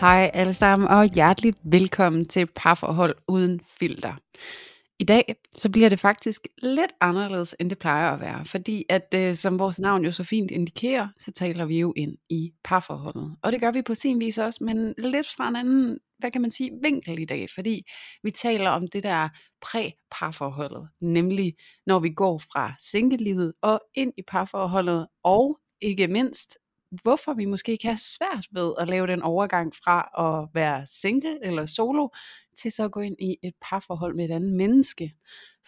Hej alle sammen, og hjerteligt velkommen til Parforhold Uden Filter. I dag så bliver det faktisk lidt anderledes, end det plejer at være, fordi at øh, som vores navn jo så fint indikerer, så taler vi jo ind i parforholdet. Og det gør vi på sin vis også, men lidt fra en anden, hvad kan man sige, vinkel i dag, fordi vi taler om det der præ-parforholdet, nemlig når vi går fra singlelivet og ind i parforholdet, og ikke mindst hvorfor vi måske kan have svært ved at lave den overgang fra at være single eller solo, til så at gå ind i et parforhold med et andet menneske.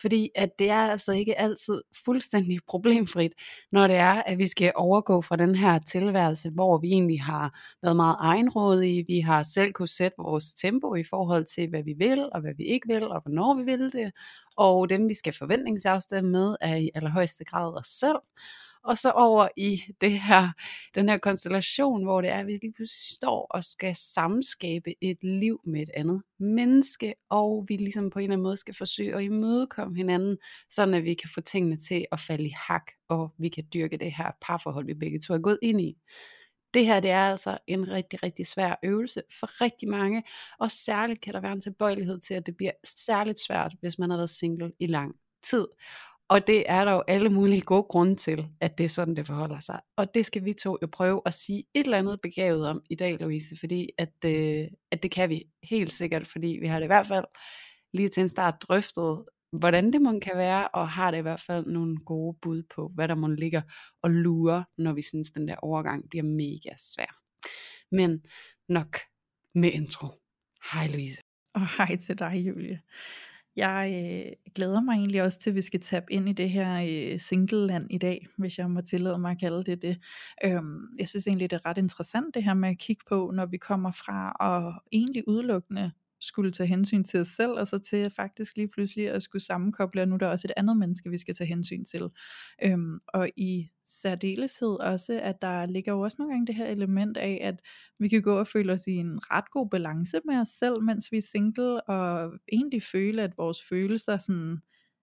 Fordi at det er altså ikke altid fuldstændig problemfrit, når det er, at vi skal overgå fra den her tilværelse, hvor vi egentlig har været meget egenrådige, vi har selv kunne sætte vores tempo i forhold til, hvad vi vil, og hvad vi ikke vil, og hvornår vi vil det, og dem vi skal forventningsafstemme med, er i allerhøjeste grad os selv og så over i det her, den her konstellation, hvor det er, at vi lige pludselig står og skal samskabe et liv med et andet menneske, og vi ligesom på en eller anden måde skal forsøge at imødekomme hinanden, sådan at vi kan få tingene til at falde i hak, og vi kan dyrke det her parforhold, vi begge to er gået ind i. Det her det er altså en rigtig, rigtig svær øvelse for rigtig mange, og særligt kan der være en tilbøjelighed til, at det bliver særligt svært, hvis man har været single i lang tid. Og det er der jo alle mulige gode grunde til, at det er sådan, det forholder sig. Og det skal vi to jo prøve at sige et eller andet begavet om i dag, Louise, fordi at, øh, at det kan vi helt sikkert, fordi vi har det i hvert fald lige til en start drøftet, hvordan det må kan være, og har det i hvert fald nogle gode bud på, hvad der må ligger og lure, når vi synes, den der overgang bliver mega svær. Men nok med intro. Hej Louise. Og hej til dig, Julie. Jeg øh, glæder mig egentlig også til, at vi skal tabe ind i det her øh, single-land i dag, hvis jeg må tillade mig at kalde det det. Øhm, jeg synes egentlig, det er ret interessant det her med at kigge på, når vi kommer fra at egentlig udelukkende skulle tage hensyn til os selv, og så til faktisk lige pludselig at skulle sammenkoble, og nu er der også et andet menneske, vi skal tage hensyn til. Øhm, og i særdeleshed også, at der ligger jo også nogle gange det her element af, at vi kan gå og føle os i en ret god balance med os selv, mens vi er single, og egentlig føle, at vores følelser sådan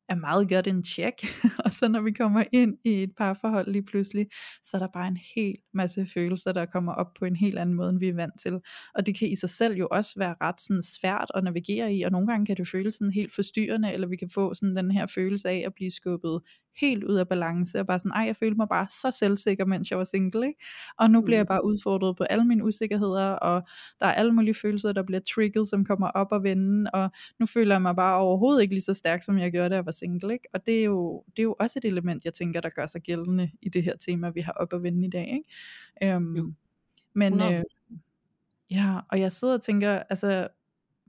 er meget godt en check, og så når vi kommer ind i et parforhold lige pludselig, så er der bare en hel masse følelser, der kommer op på en helt anden måde, end vi er vant til. Og det kan i sig selv jo også være ret sådan svært at navigere i, og nogle gange kan det føles sådan helt forstyrrende, eller vi kan få sådan den her følelse af at blive skubbet helt ud af balance, og bare sådan, ej, jeg følte mig bare så selvsikker, mens jeg var single, ikke? Og nu bliver jeg Mm. bare udfordret på alle mine usikkerheder, og der er alle mulige følelser, der bliver trigget, som kommer op og vende, og nu føler jeg mig bare overhovedet ikke lige så stærk, som jeg gjorde, da jeg var single, ikke? Og det er jo, det er jo også et element, jeg tænker, der gør sig gældende i det her tema, vi har op at vende i dag, ikke? Øhm, Jo. men 100. øh, ja, og jeg sidder og tænker, altså,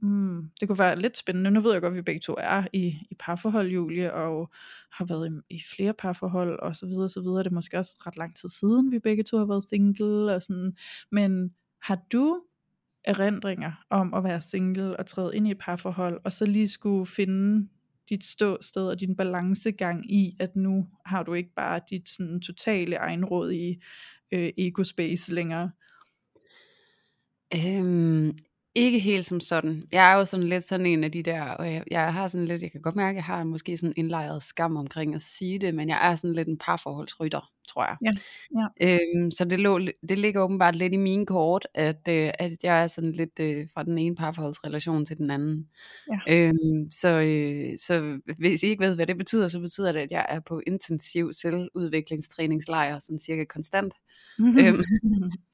Mm, det kunne være lidt spændende. Nu ved jeg godt, at vi begge to er i, i parforhold, Julie, og har været i, i flere parforhold, og så videre, så videre. Det er måske også ret lang tid siden, vi begge to har været single, og sådan. Men har du erindringer om at være single og træde ind i et parforhold, og så lige skulle finde dit ståsted og din balancegang i, at nu har du ikke bare dit sådan totale egenråd i øh, ego-space længere? Øhm, ikke helt som sådan. Jeg er jo sådan lidt sådan en af de der, og jeg, jeg har sådan lidt, jeg kan godt mærke, at jeg har måske sådan indlejret skam omkring at sige det, men jeg er sådan lidt en parforholdsrytter, tror jeg. Ja, ja. Øhm, så det, lå, det ligger åbenbart lidt i min kort, at, øh, at jeg er sådan lidt øh, fra den ene parforholdsrelation til den anden. Ja. Øhm, så, øh, så hvis I ikke ved, hvad det betyder, så betyder det, at jeg er på intensiv selvudviklingstræningslejr, sådan cirka konstant øhm,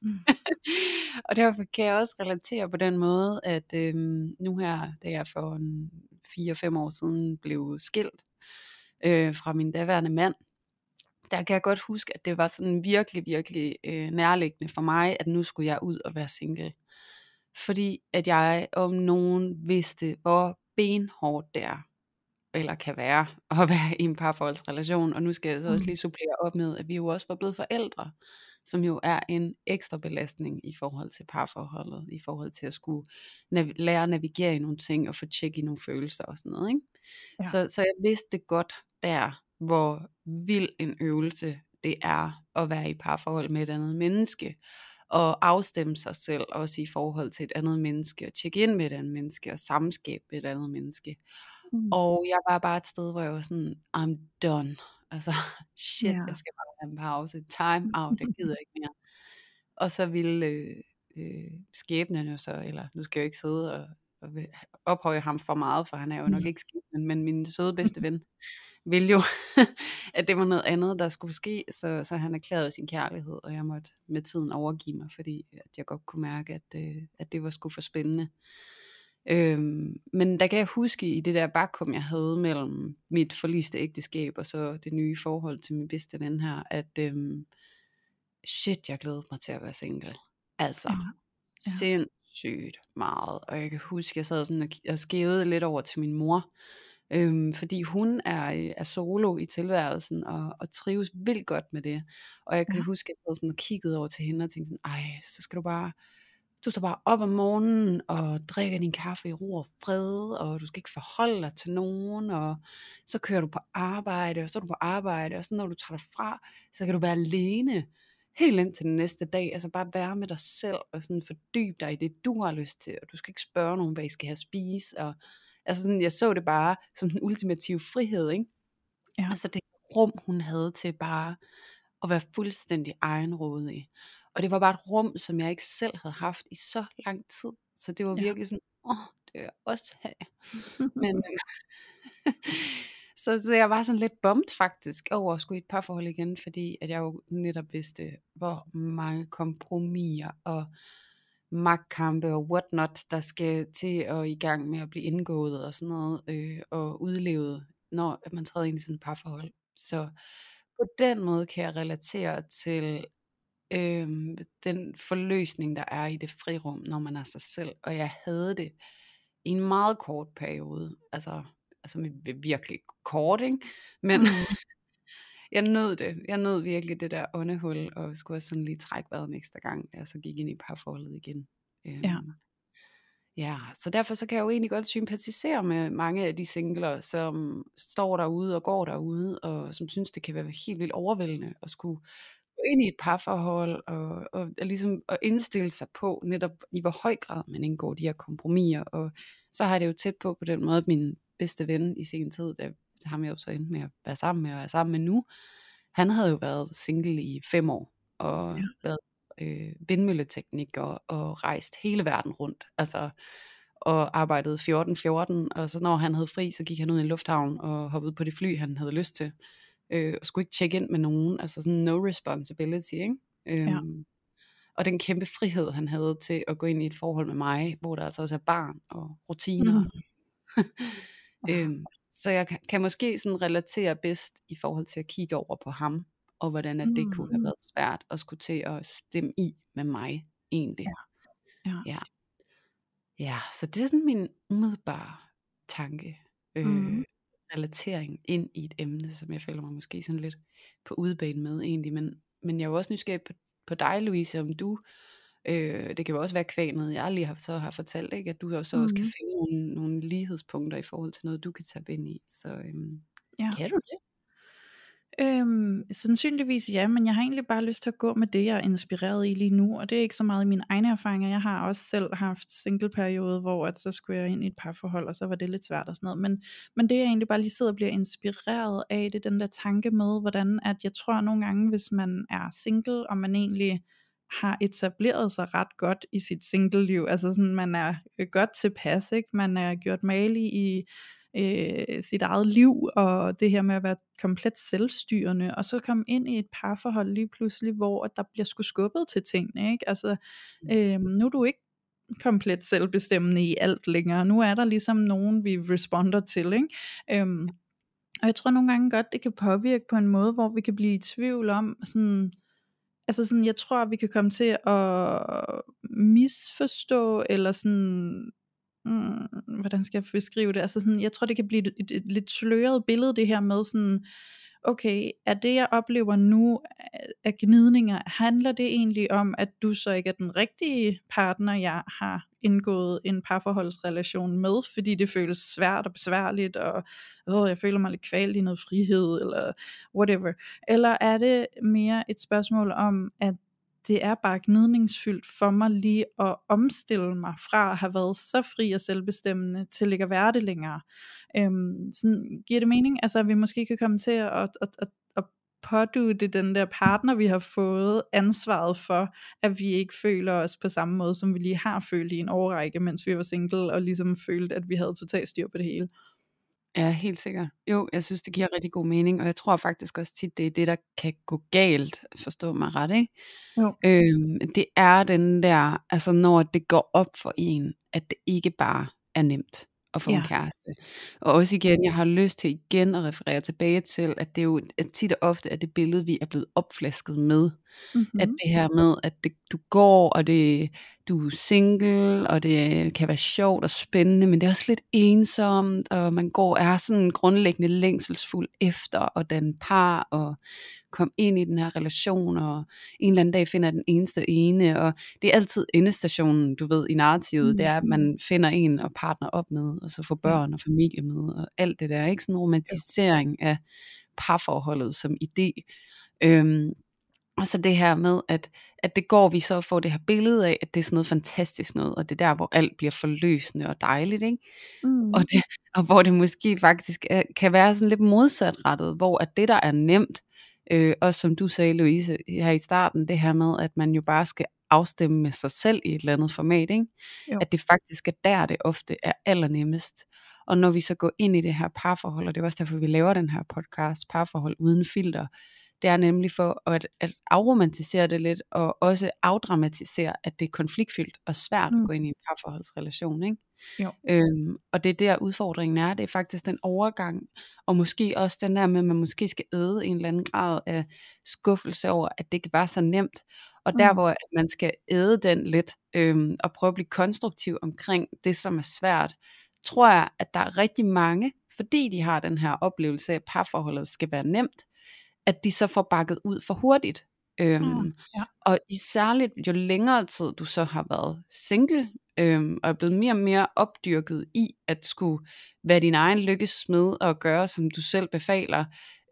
og derfor kan jeg også relatere på den måde, at øhm, nu her, da jeg for 4-5 år siden blev skilt øh, fra min daværende mand, der kan jeg godt huske, at det var sådan virkelig, virkelig øh, nærliggende for mig, at nu skulle jeg ud og være single. Fordi at jeg om nogen vidste, hvor benhårdt det er eller kan være at være i en parforholdsrelation. Og nu skal jeg så også Mm. lige supplere op med, at vi jo også var blevet forældre, som jo er en ekstra belastning i forhold til parforholdet, i forhold til at skulle nav- lære at navigere i nogle ting og få tjek i nogle følelser og sådan noget. Ikke? Ja. Så, så jeg vidste godt der, hvor vild en øvelse det er at være i parforhold med et andet menneske, og afstemme sig selv også i forhold til et andet menneske, og tjekke ind med et andet menneske, og samskabe med et andet menneske. Mm. Og jeg var bare et sted, hvor jeg var sådan, I'm done. Altså, shit, Ja. jeg skal bare have en pause. Time out, jeg gider ikke mere. Og så ville øh, øh, skæbnen jo så, eller nu skal jeg jo ikke sidde og, og ophøje ham for meget, for han er jo nok ikke skæbnen, men min søde bedste ven ville jo, at det var noget andet, der skulle ske, så, så han erklærede sin kærlighed, og jeg måtte med tiden overgive mig, fordi at jeg godt kunne mærke, at, øh, at det var sgu for spændende. Øhm, men der kan jeg huske i det der bakum, jeg havde mellem mit forliste ægteskab og så det nye forhold til min bedste ven her, at øhm, shit, jeg glædede mig til at være single. Altså, Ja. ja. sindssygt meget. Og jeg kan huske, jeg sad sådan og, og skævede lidt over til min mor, øhm, fordi hun er, øh, er solo i tilværelsen og, og trives vildt godt med det. Og jeg kan Ja. huske, jeg sad sådan og kiggede over til hende og tænkte sådan, ej, så skal du bare du står bare op om morgenen og drikker din kaffe i ro og fred, og du skal ikke forholde dig til nogen, og så kører du på arbejde, og så er du på arbejde, og så når du tager dig fra, så kan du være alene helt ind til den næste dag, altså bare være med dig selv, og sådan fordybe dig i det, du har lyst til, og du skal ikke spørge nogen, hvad I skal have at spise, og altså sådan, jeg så det bare som den ultimative frihed, ikke? Ja. Altså det rum, hun havde til bare at være fuldstændig egenrådig. Og det var bare et rum, som jeg ikke selv havde haft i så lang tid. Så det var Ja. virkelig sådan, åh, det vil jeg også have. Men, øh, så, så jeg var sådan lidt bummet faktisk over at skulle i et parforhold igen, fordi at jeg jo netop vidste, hvor mange kompromiser og magtkampe og whatnot, der skal til at i gang med at blive indgået og sådan noget, øh, og udlevet, når man træder ind i sådan et parforhold. Så på den måde kan jeg relatere til øhm, den forløsning, der er i det frirum, når man er sig selv. Og jeg havde det i en meget kort periode. Altså, altså virkelig kort, ikke? Men Mm. jeg nød det. Jeg nød virkelig det der åndehul, og skulle også sådan lige trække vejret en ekstra gang, og så gik ind i parforholdet igen. Øhm, Ja. Ja, så derfor så kan jeg jo egentlig godt sympatisere med mange af de singler, som står derude og går derude, og som synes, det kan være helt vildt overvældende at skulle ind i et parforhold, og, og, og ligesom at indstille sig på netop i hvor høj grad man indgår de her kompromiser, og så har jeg det jo tæt på på den måde, at min bedste ven i sin tid, der ham jeg jo så endte med at være sammen med, og er sammen med nu, han havde jo været single i fem år, og Ja. været øh, vindmølleteknik og, og rejst hele verden rundt. Altså, og arbejdede 14-14, og så når han havde fri, så gik han ud i lufthavn og hoppede på det fly, han havde lyst til. Øh, og skulle ikke tjekke ind med nogen, altså sådan no responsibility, ikke? Ja. Øhm, og den kæmpe frihed, han havde til at gå ind i et forhold med mig, hvor der altså også er barn og rutiner. Mm. Øhm, så jeg kan, kan måske sådan relatere bedst i forhold til at kigge over på ham, og hvordan at det kunne have Mm. været svært at skulle til at stemme i med mig egentlig. Ja. Ja. Ja, ja så det er sådan min umiddelbare tanke, øh, Mm. Relatering ind i et emne, som jeg føler mig måske sådan lidt på udebane med egentlig, men, men jeg er jo også nysgerrig på, på dig, Louise, om du, øh, det kan jo også være kvænet, jeg lige har, så har fortalt, ikke, at du også, også kan Mm. finde nogle, nogle lighedspunkter i forhold til noget, du kan tage ind i, så øhm, Ja. kan du det? Øhm, sandsynligvis ja, men jeg har egentlig bare lyst til at gå med det, jeg er inspireret i lige nu, og det er ikke så meget i mine egne erfaringer. Jeg har også selv haft single-periode, hvor at så skulle jeg ind i et parforhold, og så var det lidt svært og sådan noget. Men, men det jeg egentlig bare lige sidder og bliver inspireret af, det er den der tanke med, hvordan at jeg tror nogle gange, hvis man er single, og man egentlig har etableret sig ret godt i sit single-liv, altså sådan, man er øh, godt tilpas, ikke? man er gjort malig i øh, sit eget liv, og det her med at være komplet selvstyrende, og så komme ind i et parforhold lige pludselig, hvor at der bliver sgu skubbet til tingene, ikke? Altså, øh, nu er du ikke komplet selvbestemmende i alt længere, nu er der ligesom nogen, vi responder til, ikke? Øhm, og jeg tror nogle gange godt, det kan påvirke på en måde, hvor vi kan blive i tvivl om, sådan, altså sådan, jeg tror, vi kan komme til at misforstå, eller sådan, mm, hvordan skal jeg beskrive det, altså sådan, jeg tror det kan blive et, et, et lidt sløret billede det her med sådan, okay, er det jeg oplever nu af gnidninger, handler det egentlig om, at du så ikke er den rigtige partner, jeg har indgået en parforholdsrelation med, fordi det føles svært og besværligt, og åh, jeg føler mig lidt kvalt i noget frihed, eller whatever. Eller er det mere et spørgsmål om, at det er bare gnidningsfyldt for mig lige at omstille mig fra at have været så fri og selvbestemmende til ikke at være det længere. Øhm, sådan, giver det mening? Altså at vi måske kan komme til at, at, at, at, at pådute den der partner, vi har fået ansvaret for, at vi ikke føler os på samme måde, som vi lige har følt i en årrække, mens vi var single, og ligesom følte, at vi havde totalt styr på det hele. Ja, helt sikkert. Jo, jeg synes, det giver rigtig god mening, og jeg tror faktisk også tit, det er det, der kan gå galt, forstå mig ret, ikke? Jo. Øhm, det er den der, altså når det går op for en, at det ikke bare er nemt at få ja. en kæreste. Og også igen, jeg har lyst til igen at referere tilbage til, at det er jo at tit og ofte er det billede, vi er blevet opflasket med. Mm-hmm. At det her med, at det, du går, og det, du er single, og det kan være sjovt og spændende, men det er også lidt ensomt, og man går er sådan grundlæggende længselsfuld efter at danne par, og komme ind i den her relation, og en eller anden dag finder den eneste ene, og det er altid endestationen, du ved, i narrativet, mm. det er, at man finder en og partner op med, og så får børn og familie med, og alt det der, ikke sådan en romantisering af parforholdet som idé. Øhm, og så det her med, at, at det går vi så at få det her billede af, at det er sådan noget fantastisk noget, og det er der, hvor alt bliver forløsende og dejligt, ikke? Mm. Og, det, og hvor det måske faktisk er, kan være sådan lidt modsatrettet, hvor at det, der er nemt, øh, også som du sagde, Louise, her i starten, det her med, at man jo bare skal afstemme med sig selv i et eller andet format, ikke? Jo. At det faktisk er der, det ofte er allernemmest. Og når vi så går ind i det her parforhold, og det er også derfor, vi laver den her podcast, parforhold uden filter, det er nemlig for at, at afromantisere det lidt, og også afdramatisere, at det er konfliktfyldt og svært mm. at gå ind i en parforholdsrelation. Ikke? Jo. Øhm, og det er der udfordringen er, det er faktisk den overgang, og måske også den der med, at man måske skal æde en eller anden grad af skuffelse over, at det kan være så nemt, og der mm. hvor man skal æde den lidt, øhm, og prøve at blive konstruktiv omkring det, som er svært, tror jeg, at der er rigtig mange, fordi de har den her oplevelse af, at parforholdet skal være nemt, at de så får bakket ud for hurtigt. Øhm, mm, ja. Og i særligt jo længere tid du så har været single, øhm, og er blevet mere og mere opdyrket i at skulle være din egen lykkesmed og gøre som du selv befaler,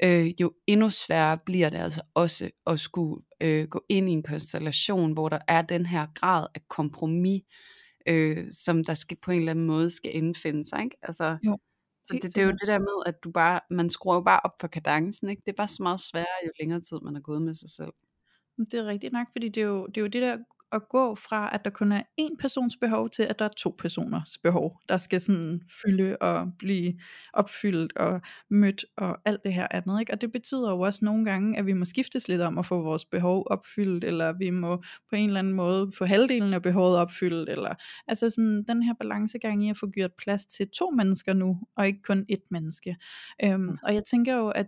øh, jo endnu sværere bliver det altså også at skulle øh, gå ind i en konstellation, hvor der er den her grad af kompromis, øh, som der skal på en eller anden måde skal indfinde sig. Ikke? Altså, jo. Så det, det er jo det der med, at du bare, man skruer jo bare op for kadencen, ikke? Det er bare så meget sværere, jo længere tid man er gået med sig selv. Det er rigtigt nok, fordi det er jo det, er jo det der at gå fra, at der kun er én persons behov, til at der er to personers behov, der skal sådan fylde og blive opfyldt og mødt og alt det her andet. Ikke? Og det betyder jo også nogle gange, at vi må skiftes lidt om at få vores behov opfyldt, eller vi må på en eller anden måde få halvdelen af behovet opfyldt, eller altså sådan den her balancegang i at få gjort plads til to mennesker nu, og ikke kun ét menneske. Øhm, og jeg tænker jo, at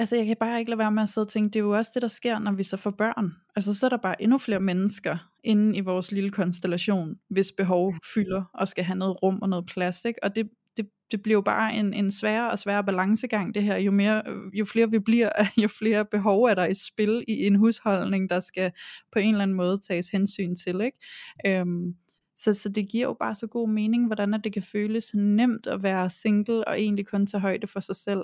altså jeg kan bare ikke lade være med at sidde og tænke, det er jo også det, der sker, når vi så får børn. Altså så er der bare endnu flere mennesker inde i vores lille konstellation, hvis behov fylder og skal have noget rum og noget plads. Ikke? Og det, det, det bliver jo bare en, en sværere og sværere balancegang det her. Jo, mere, jo flere vi bliver, jo flere behov er der i spil i en husholdning, der skal på en eller anden måde tages hensyn til. Ikke? Øhm, så, så det giver jo bare så god mening, hvordan at det kan føles nemt at være single og egentlig kun tage højde for sig selv.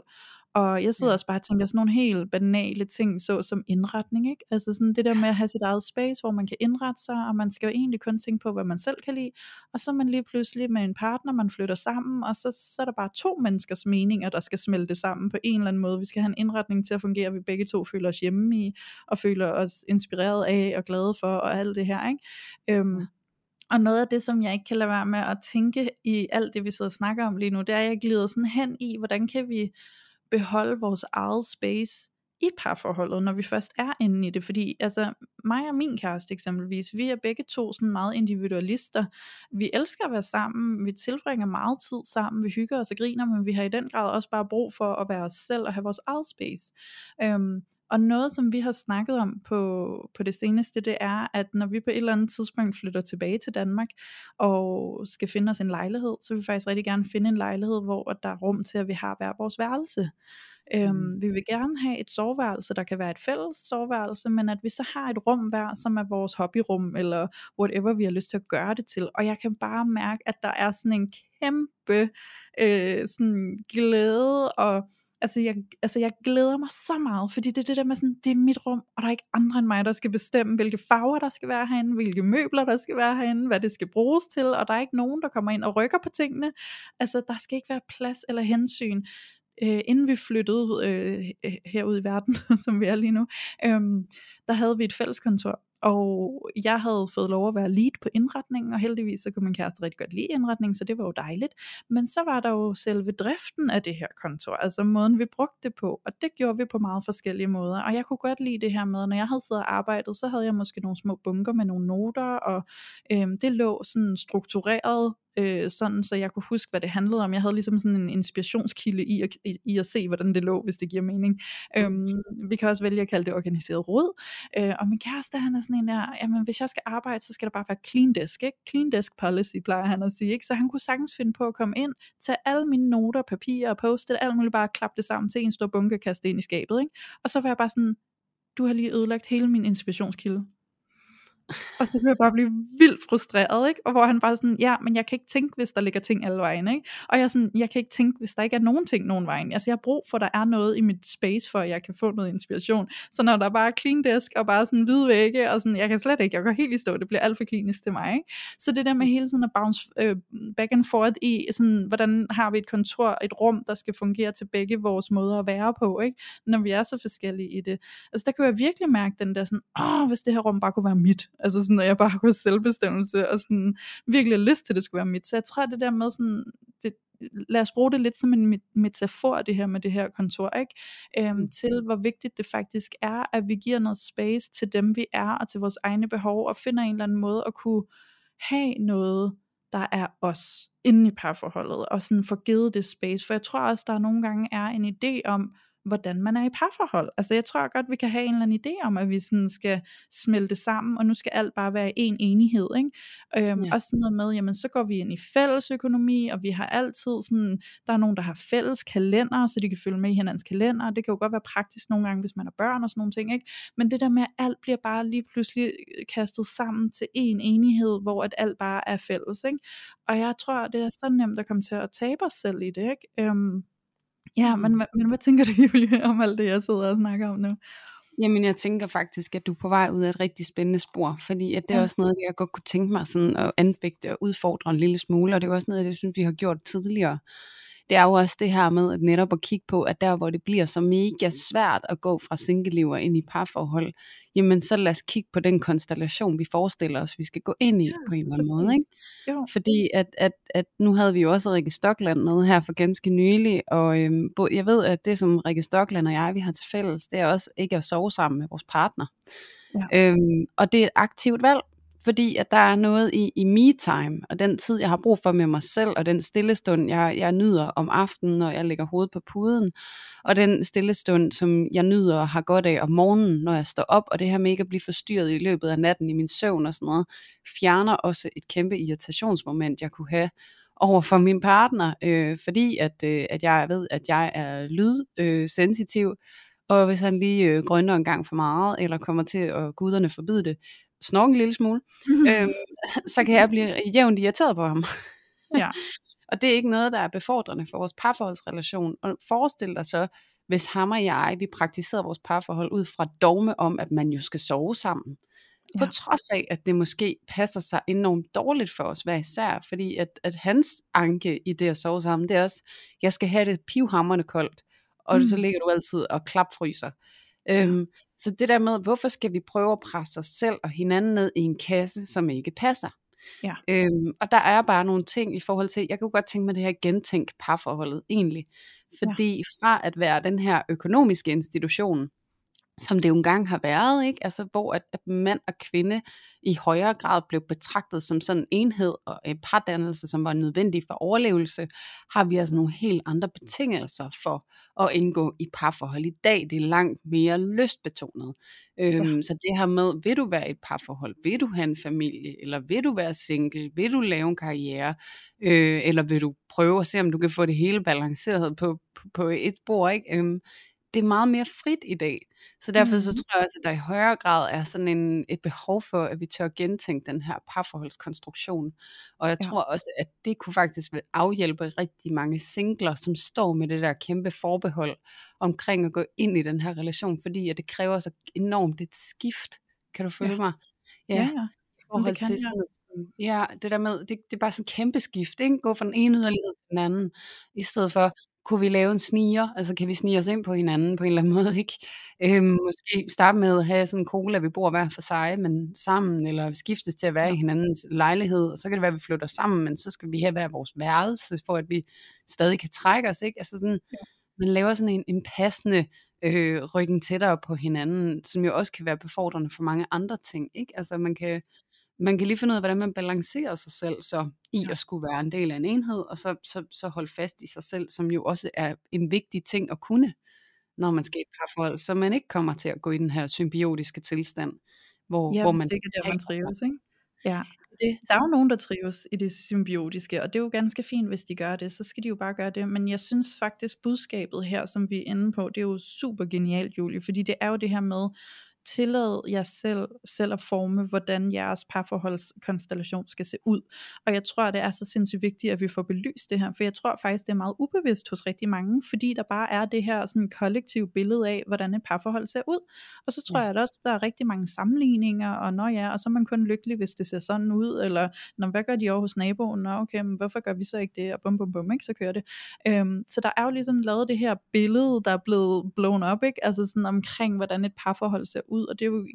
Og jeg sidder ja. også bare og tænker sådan nogle helt banale ting, så som indretning, ikke? Altså sådan det der med at have sit eget space, hvor man kan indrette sig, og man skal jo egentlig kun tænke på, hvad man selv kan lide. Og så er man lige pludselig med en partner, man flytter sammen, og så, så er der bare to menneskers meninger, der skal smelte sammen på en eller anden måde. Vi skal have en indretning til at fungere, vi begge to føler os hjemme i, og føler os inspireret af og glade for, og alt det her, ikke? Øhm, og noget af det, som jeg ikke kan lade være med at tænke i alt det, vi sidder og snakker om lige nu, det er, at jeg glider sådan hen i, hvordan kan vi beholde vores eget space i parforholdet, når vi først er inde i det, fordi altså mig og min kæreste eksempelvis, vi er begge to sådan meget individualister, vi elsker at være sammen, vi tilbringer meget tid sammen, vi hygger os og griner, men vi har i den grad også bare brug for at være os selv og have vores eget space, øhm, og noget, som vi har snakket om på, på det seneste, det er, at når vi på et eller andet tidspunkt flytter tilbage til Danmark, og skal finde os en lejlighed, så vil vi faktisk rigtig gerne finde en lejlighed, hvor der er rum til, at vi har hver vores værelse. Øhm, mm. Vi vil gerne have et soveværelse, der kan være et fælles soveværelse, men at vi så har et rum hver, som er vores hobbyrum, eller whatever vi har lyst til at gøre det til. Og jeg kan bare mærke, at der er sådan en kæmpe øh, sådan glæde og altså jeg, altså jeg glæder mig så meget, fordi det er det der med sådan, det er mit rum, og der er ikke andre end mig, der skal bestemme, hvilke farver der skal være herinde, hvilke møbler der skal være herinde, hvad det skal bruges til, og der er ikke nogen, der kommer ind og rykker på tingene. Altså der skal ikke være plads eller hensyn øh, inden vi flyttede øh, øh herud i verden, som vi er lige nu, øh, der havde vi et fælleskontor, og jeg havde fået lov at være lead på indretningen, og heldigvis så kunne min kæreste rigtig godt lide indretningen, så det var jo dejligt. Men så var der jo selve driften af det her kontor, altså måden vi brugte det på, og det gjorde vi på meget forskellige måder. Og jeg kunne godt lide det her med, når jeg havde siddet og arbejdet, så havde jeg måske nogle små bunker med nogle noter, og øh, det lå sådan struktureret øh, sådan så jeg kunne huske, hvad det handlede om. Jeg havde ligesom sådan en inspirationskilde i at, i, i at se, hvordan det lå, hvis det giver mening. Øhm, vi kan også vælge at kalde det organiseret råd. Øh, og min kæreste, han er sådan en der, jamen hvis jeg skal arbejde, så skal der bare være clean desk, ikke? Clean desk policy, plejer han at sige, ikke? Så han kunne sagtens finde på at komme ind, tage alle mine noter, papirer og post alt muligt, bare klappe det sammen til en stor bunke og kaste det ind i skabet, ikke? Og så var jeg bare sådan, du har lige ødelagt hele min inspirationskilde og så kunne jeg bare blive vildt frustreret, ikke? Og hvor han bare sådan, ja, men jeg kan ikke tænke, hvis der ligger ting alle vejen, ikke? Og jeg er sådan, jeg kan ikke tænke, hvis der ikke er nogen ting nogen vejen. Altså jeg har brug for, at der er noget i mit space, for at jeg kan få noget inspiration. Så når der bare er clean desk, og bare sådan hvide vægge, og sådan, jeg kan slet ikke, jeg går helt i stå, det bliver alt for klinisk til mig, ikke? Så det der med hele tiden at bounce øh, back and forth i, sådan, hvordan har vi et kontor, et rum, der skal fungere til begge vores måder at være på, ikke? Når vi er så forskellige i det. Altså der kan jeg virkelig mærke den der sådan, åh, hvis det her rum bare kunne være mit, Altså sådan, at jeg bare kunne selvbestemmelse, og sådan virkelig lyst til, at det skulle være mit. Så jeg tror, det der med sådan, det, lad os bruge det lidt som en metafor, det her med det her kontor, ikke? Øhm, mm. til hvor vigtigt det faktisk er, at vi giver noget space til dem, vi er, og til vores egne behov, og finder en eller anden måde at kunne have noget, der er os, inde i parforholdet, og sådan få givet det space, for jeg tror også, der nogle gange er en idé om, hvordan man er i parforhold. Altså jeg tror godt, vi kan have en eller anden idé om, at vi sådan skal smelte sammen, og nu skal alt bare være en enighed. Ikke? Øhm, ja. Også sådan noget med, jamen så går vi ind i fælles økonomi, og vi har altid sådan, der er nogen, der har fælles kalender, så de kan følge med i hinandens kalender. Det kan jo godt være praktisk nogle gange, hvis man har børn og sådan nogle ting. Ikke? Men det der med, at alt bliver bare lige pludselig øh, kastet sammen til en enighed, hvor at alt bare er fælles. Ikke? Og jeg tror, det er så nemt at komme til at tabe os selv i det. Ikke? Øhm, Ja, men, men hvad tænker du, Julie, om alt det, jeg sidder og snakker om nu? Jamen, jeg tænker faktisk, at du er på vej ud af et rigtig spændende spor, fordi at det er ja. også noget, jeg godt kunne tænke mig sådan at anfægte og udfordre en lille smule, og det er også noget, jeg synes, vi har gjort tidligere det er jo også det her med at netop at kigge på, at der hvor det bliver så mega svært at gå fra single ind i parforhold, jamen så lad os kigge på den konstellation, vi forestiller os, vi skal gå ind i ja, på en eller anden måde. Ikke? Jo. Fordi at, at, at nu havde vi jo også Rikke Stockland med her for ganske nylig, og øhm, jeg ved, at det som Rikke Stockland og jeg, vi har til fælles, det er også ikke at sove sammen med vores partner. Ja. Øhm, og det er et aktivt valg, fordi at der er noget i, i me-time, og den tid, jeg har brug for med mig selv, og den stillestund, jeg, jeg nyder om aftenen, når jeg lægger hovedet på puden, og den stillestund, som jeg nyder og har godt af om morgenen, når jeg står op, og det her med ikke at blive forstyrret i løbet af natten i min søvn og sådan noget, fjerner også et kæmpe irritationsmoment, jeg kunne have over for min partner, øh, fordi at, øh, at jeg ved, at jeg er lydsensitiv, øh, og hvis han lige øh, grønner en gang for meget, eller kommer til at guderne forbyde det, snorke en lille smule, mm-hmm. øhm, så kan jeg blive jævnt irriteret på ham. Ja. og det er ikke noget, der er befordrende for vores parforholdsrelation. Og forestil dig så, hvis ham og jeg, vi praktiserer vores parforhold ud fra dogme om, at man jo skal sove sammen. Ja. På trods af, at det måske passer sig enormt dårligt for os hver især, fordi at, at hans anke i det at sove sammen, det er også, jeg skal have det pivhammerne koldt, og mm. så ligger du altid og klapfryser. Øhm, så det der med, hvorfor skal vi prøve at presse os selv og hinanden ned i en kasse, som ikke passer? Ja. Øhm, og der er bare nogle ting i forhold til, jeg kunne godt tænke mig det her gentænk parforholdet egentlig. Fordi ja. fra at være den her økonomiske institution, som det jo engang har været, ikke? Altså, hvor at, at mand og kvinde i højere grad blev betragtet som sådan en enhed og en pardannelse, som var nødvendig for overlevelse, har vi altså nogle helt andre betingelser for at indgå i parforhold. I dag det er langt mere lystbetonet. Øhm, Så det her med, vil du være i et parforhold, vil du have en familie, eller vil du være single, vil du lave en karriere, øh, eller vil du prøve at se, om du kan få det hele balanceret på, på, på et spor, ikke? Øhm, det er meget mere frit i dag. Så derfor så Mhm. tror jeg også, at der i højere grad er sådan en, et behov for, at vi tør gentænke den her parforholdskonstruktion. Og jeg Ja. tror også, at det kunne faktisk afhjælpe rigtig mange singler, som står med det der kæmpe forbehold omkring at gå ind i den her relation, fordi at det kræver så enormt et skift. Kan du følge Ja. mig? Ja, ja. i Jamen, forhold det kan til sådan, ja, det der med, det, det er bare sådan et kæmpe skift, ikke? Gå fra den ene yderlighed til den anden, i stedet for, kunne vi lave en sniger, altså kan vi snige os ind på hinanden på en eller anden måde, ikke? Øhm, måske starte med at have sådan en cola, vi bor hver for sig, men sammen, eller skiftes til at være i hinandens lejlighed, og så kan det være, at vi flytter sammen, men så skal vi have hver vores værelse, for at vi stadig kan trække os, ikke? Altså sådan, Ja. man laver sådan en, en passende øh, ryggen tættere på hinanden, som jo også kan være befordrende for mange andre ting, ikke? Altså man kan, man kan lige finde ud af, hvordan man balancerer sig selv så i Ja. at skulle være en del af en enhed, og så, så, så holde fast i sig selv, som jo også er en vigtig ting at kunne, når man skal i et parforhold, så man ikke kommer til at gå i den her symbiotiske tilstand, hvor, Ja, hvor man det ikke er der, man trives, ikke? Ja. Det, Der er jo nogen, der trives i det symbiotiske, og det er jo ganske fint, hvis de gør det, så skal de jo bare gøre det. Men jeg synes faktisk, budskabet her, som vi er inde på, det er jo super genialt, Julie, fordi det er jo det her med, tillad jer selv, selv at forme, hvordan jeres parforholdskonstellation skal se ud. Og jeg tror, det er så sindssygt vigtigt, at vi får belyst det her, for jeg tror faktisk, det er meget ubevidst hos rigtig mange, fordi der bare er det her sådan kollektive billede af, hvordan et parforhold ser ud. Og så tror Ja. jeg at også, der er rigtig mange sammenligninger, og nå ja, og så er man kun lykkelig, hvis det ser sådan ud, eller når, hvad gør de over hos naboen? Nå okay, men hvorfor gør vi så ikke det? Og bum bum bum, ikke? Så kører det. Øhm, så der er jo ligesom lavet det her billede, der er blevet blown up, ikke? Altså sådan omkring, hvordan et parforhold ser ud, ud, og det er jo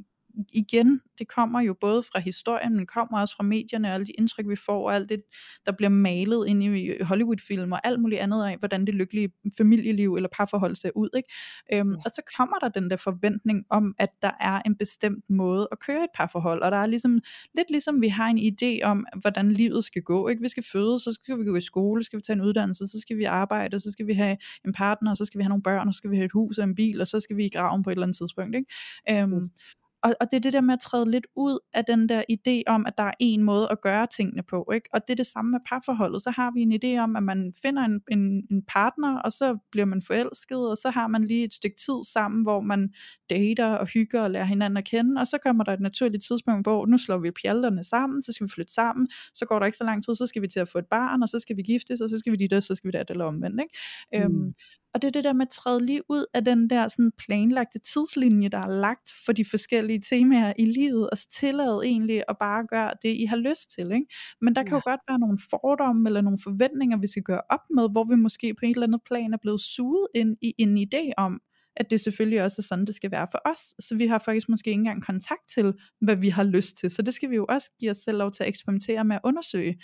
igen, det kommer jo både fra historien, men kommer også fra medierne, og alle de indtryk, vi får, og alt det, der bliver malet ind i Hollywood-film, og alt muligt andet af, hvordan det lykkelige familieliv eller parforhold ser ud. Ikke? Øhm, og så kommer der den der forventning om, at der er en bestemt måde at køre et parforhold, og der er ligesom, lidt ligesom vi har en idé om, hvordan livet skal gå. Ikke? Vi skal fødes, så skal vi gå i skole, så skal vi tage en uddannelse, så skal vi arbejde, så skal vi have en partner, så skal vi have nogle børn, og så skal vi have et hus og en bil, og så skal vi i graven på et eller andet tidspunkt. Ikke? Øhm, Yes. Og, og det er det der med at træde lidt ud af den der idé om, at der er en måde at gøre tingene på. Ikke? Og det er det samme med parforholdet. Så har vi en idé om, at man finder en, en, en partner, og så bliver man forelsket, og så har man lige et stykke tid sammen, hvor man dater og hygger og lærer hinanden at kende, og så kommer der et naturligt tidspunkt, hvor nu slår vi pjalterne sammen, så skal vi flytte sammen, så går der ikke så lang tid, så skal vi til at få et barn, og så skal vi giftes, og så skal vi dit, og så skal vi det, eller omvendt. Ikke? Mm. Øhm, og det er det der med at træde lige ud af den der sådan planlagte tidslinje, der er lagt for de forskellige temaer i livet, og så tillade egentlig at bare gøre det, I har lyst til. Ikke? Men der kan Ja. jo godt være nogle fordomme eller nogle forventninger, vi skal gøre op med, hvor vi måske på et eller andet plan er blevet suget ind i en idé om, at det selvfølgelig også er sådan, det skal være for os. Så vi har faktisk måske ikke engang kontakt til, hvad vi har lyst til. Så det skal vi jo også give os selv lov til at eksperimentere med at undersøge.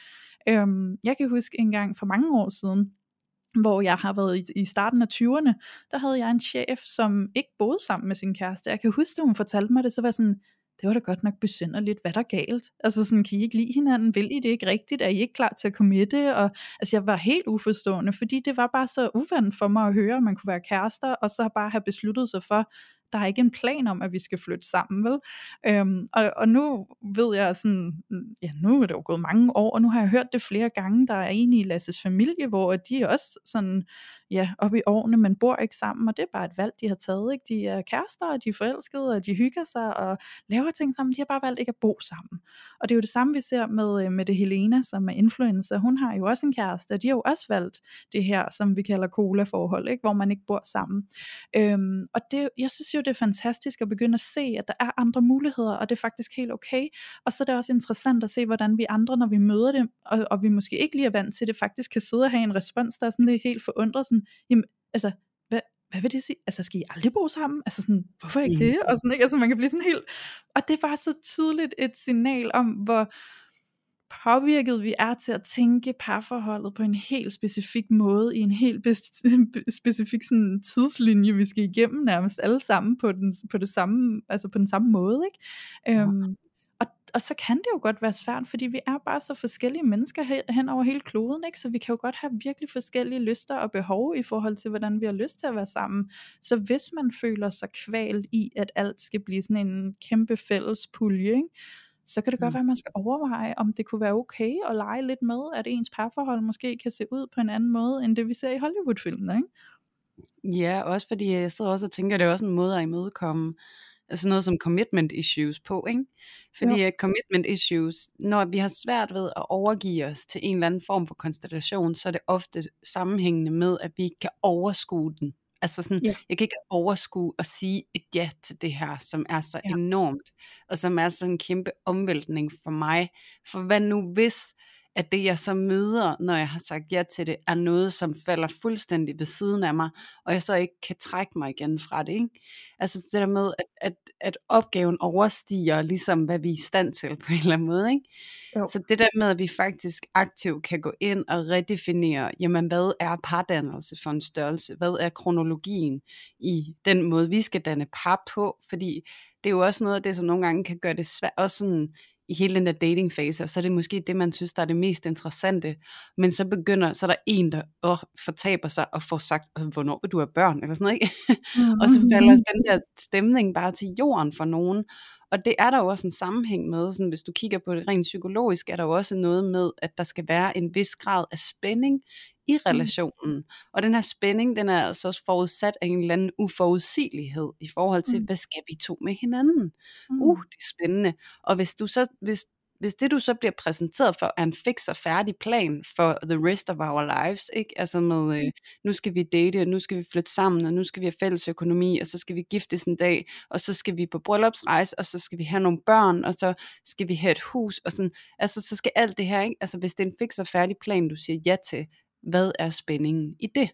Øhm, jeg kan huske en gang for mange år siden, hvor jeg har været i, i starten af 20'erne, der havde jeg en chef, som ikke boede sammen med sin kæreste. Jeg kan huske, at hun fortalte mig det, så var sådan, det var da godt nok besynderligt, hvad der er galt. Altså sådan, kan I ikke lide hinanden? Vil I det ikke rigtigt? Er I ikke klar til at committe? Og, altså jeg var helt uforstående, fordi det var bare så uvandt for mig at høre, at man kunne være kærester, og så bare have besluttet sig for, der er ikke en plan om, at vi skal flytte sammen, vel? Øhm, og, og nu ved jeg sådan, ja, nu er det jo gået mange år, og nu har jeg hørt det flere gange, der er en i Lasses familie, hvor de også sådan, ja, op i årene, men bor ikke sammen, og det er bare et valg, de har taget, ikke? De er kærester, og de er forelskede, og de hygger sig, og laver ting sammen, de har bare valgt ikke at bo sammen. Og det er jo det samme, vi ser med, øh, med det Helena, som er influencer, hun har jo også en kæreste, og de har jo også valgt det her, som vi kalder cola-forhold, ikke? hvor man ikke bor sammen. Øhm, og det, jeg synes jo, det er fantastisk at begynde at se, at der er andre muligheder, og det er faktisk helt okay. Og så er det også interessant at se, hvordan vi andre, når vi møder dem, og, og vi måske ikke lige er vant til det, faktisk kan sidde og have en respons, der er sådan lidt helt forundret, sådan, jamen, altså, hvad, hvad vil det sige? Altså, skal I aldrig bo sammen? Altså sådan, hvorfor ikke Mm. det? Og sådan, ikke? Altså, man kan blive sådan helt, og det bare så tydeligt et signal om, hvor påvirket vi er til at tænke parforholdet på en helt specifik måde, i en helt bes- specifik sådan, tidslinje, vi skal igennem nærmest alle sammen på den, på det samme, altså på den samme måde. Ikke? Ja. Øhm, og og så kan det jo godt være svært, fordi vi er bare så forskellige mennesker hen over hele kloden, ikke? så vi kan jo godt have virkelig forskellige lyster og behov i forhold til, hvordan vi har lyst til at være sammen. Så hvis man føler sig kvalt i, at alt skal blive sådan en kæmpe fælles pulje, ikke? så kan det godt mm. være, at man skal overveje, om det kunne være okay at lege lidt med, at ens parforhold måske kan se ud på en anden måde, end det vi ser i Hollywood-filmene, ikke? Ja, også fordi jeg sidder også og tænker, at det er også en måde at imødekomme altså noget som commitment issues på, ikke? Fordi ja. commitment issues, når vi har svært ved at overgive os til en eller anden form for konstellation, så er det ofte sammenhængende med, at vi ikke kan overskue den. Altså sådan, ja. jeg kan ikke overskue at sige et ja til det her, som er så ja. enormt, og som er sådan en kæmpe omvæltning for mig. For hvad nu hvis, at det jeg så møder, når jeg har sagt ja til det, er noget, som falder fuldstændig ved siden af mig, og jeg så ikke kan trække mig igen fra det. Ikke? Altså det der med, at, at, at opgaven overstiger ligesom, hvad vi er i stand til på en eller anden måde. Ikke? Jo. Så det der med, at vi faktisk aktivt kan gå ind og redefinere, jamen hvad er pardannelse for en størrelse? Hvad er kronologien i den måde, vi skal danne par på? Fordi det er jo også noget af det, som nogle gange kan gøre det svært, også sådan i hele den der dating fase, og så er det måske det, man synes, der er det mest interessante, men så begynder, så er der en, der åh, fortaber sig og får sagt, hvornår vil du have børn, eller sådan noget, ikke? Mm-hmm. og så falder den der stemning bare til jorden for nogen, og det er der jo også en sammenhæng med, sådan hvis du kigger på det rent psykologisk, er der jo også noget med, at der skal være en vis grad af spænding i mm. relationen. Og den her spænding, den er altså også forudsat af en eller anden uforudsigelighed i forhold til, mm. hvad skal vi to med hinanden? Mm. Uh, det er spændende. Og hvis du så, hvis, hvis det du så bliver præsenteret for er en fix og færdig plan for the rest of our lives, ikke? Altså med, øh, mm. nu skal vi date, og nu skal vi flytte sammen, og nu skal vi have fælles økonomi, og så skal vi giftes en dag, og så skal vi på bryllupsrejse, og så skal vi have nogle børn, og så skal vi have et hus, og sådan, altså så skal alt det her, ikke? Altså hvis det er en fix og færdig plan, du siger ja til, hvad er spændingen i det?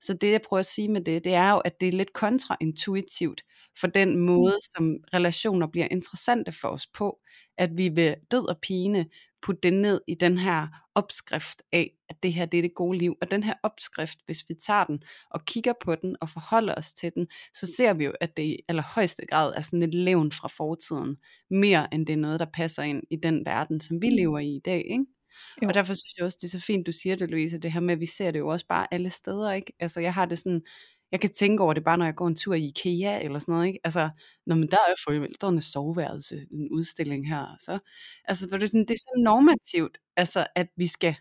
Så det jeg prøver at sige med det, det er jo, at det er lidt kontraintuitivt for den mm. måde, som relationer bliver interessante for os på, at vi vil død og pine putte det ned i den her opskrift af, at det her det er det gode liv. Og den her opskrift, hvis vi tager den og kigger på den og forholder os til den, så ser vi jo, at det i allerhøjeste grad er sådan et levn fra fortiden, mere end det er noget, der passer ind i den verden, som vi mm. lever i i dag. Ikke? Jo. Og derfor synes jeg også, det er så fint, du siger det, Louise, det her med, at vi ser det jo også bare alle steder, ikke? Altså jeg har det sådan, jeg kan tænke over det bare, når jeg går en tur i IKEA eller sådan noget, ikke? Altså, når man der er forældrenes soveværelse, en udstilling her, så, altså, for det er, sådan, det er så normativt, altså, at vi skal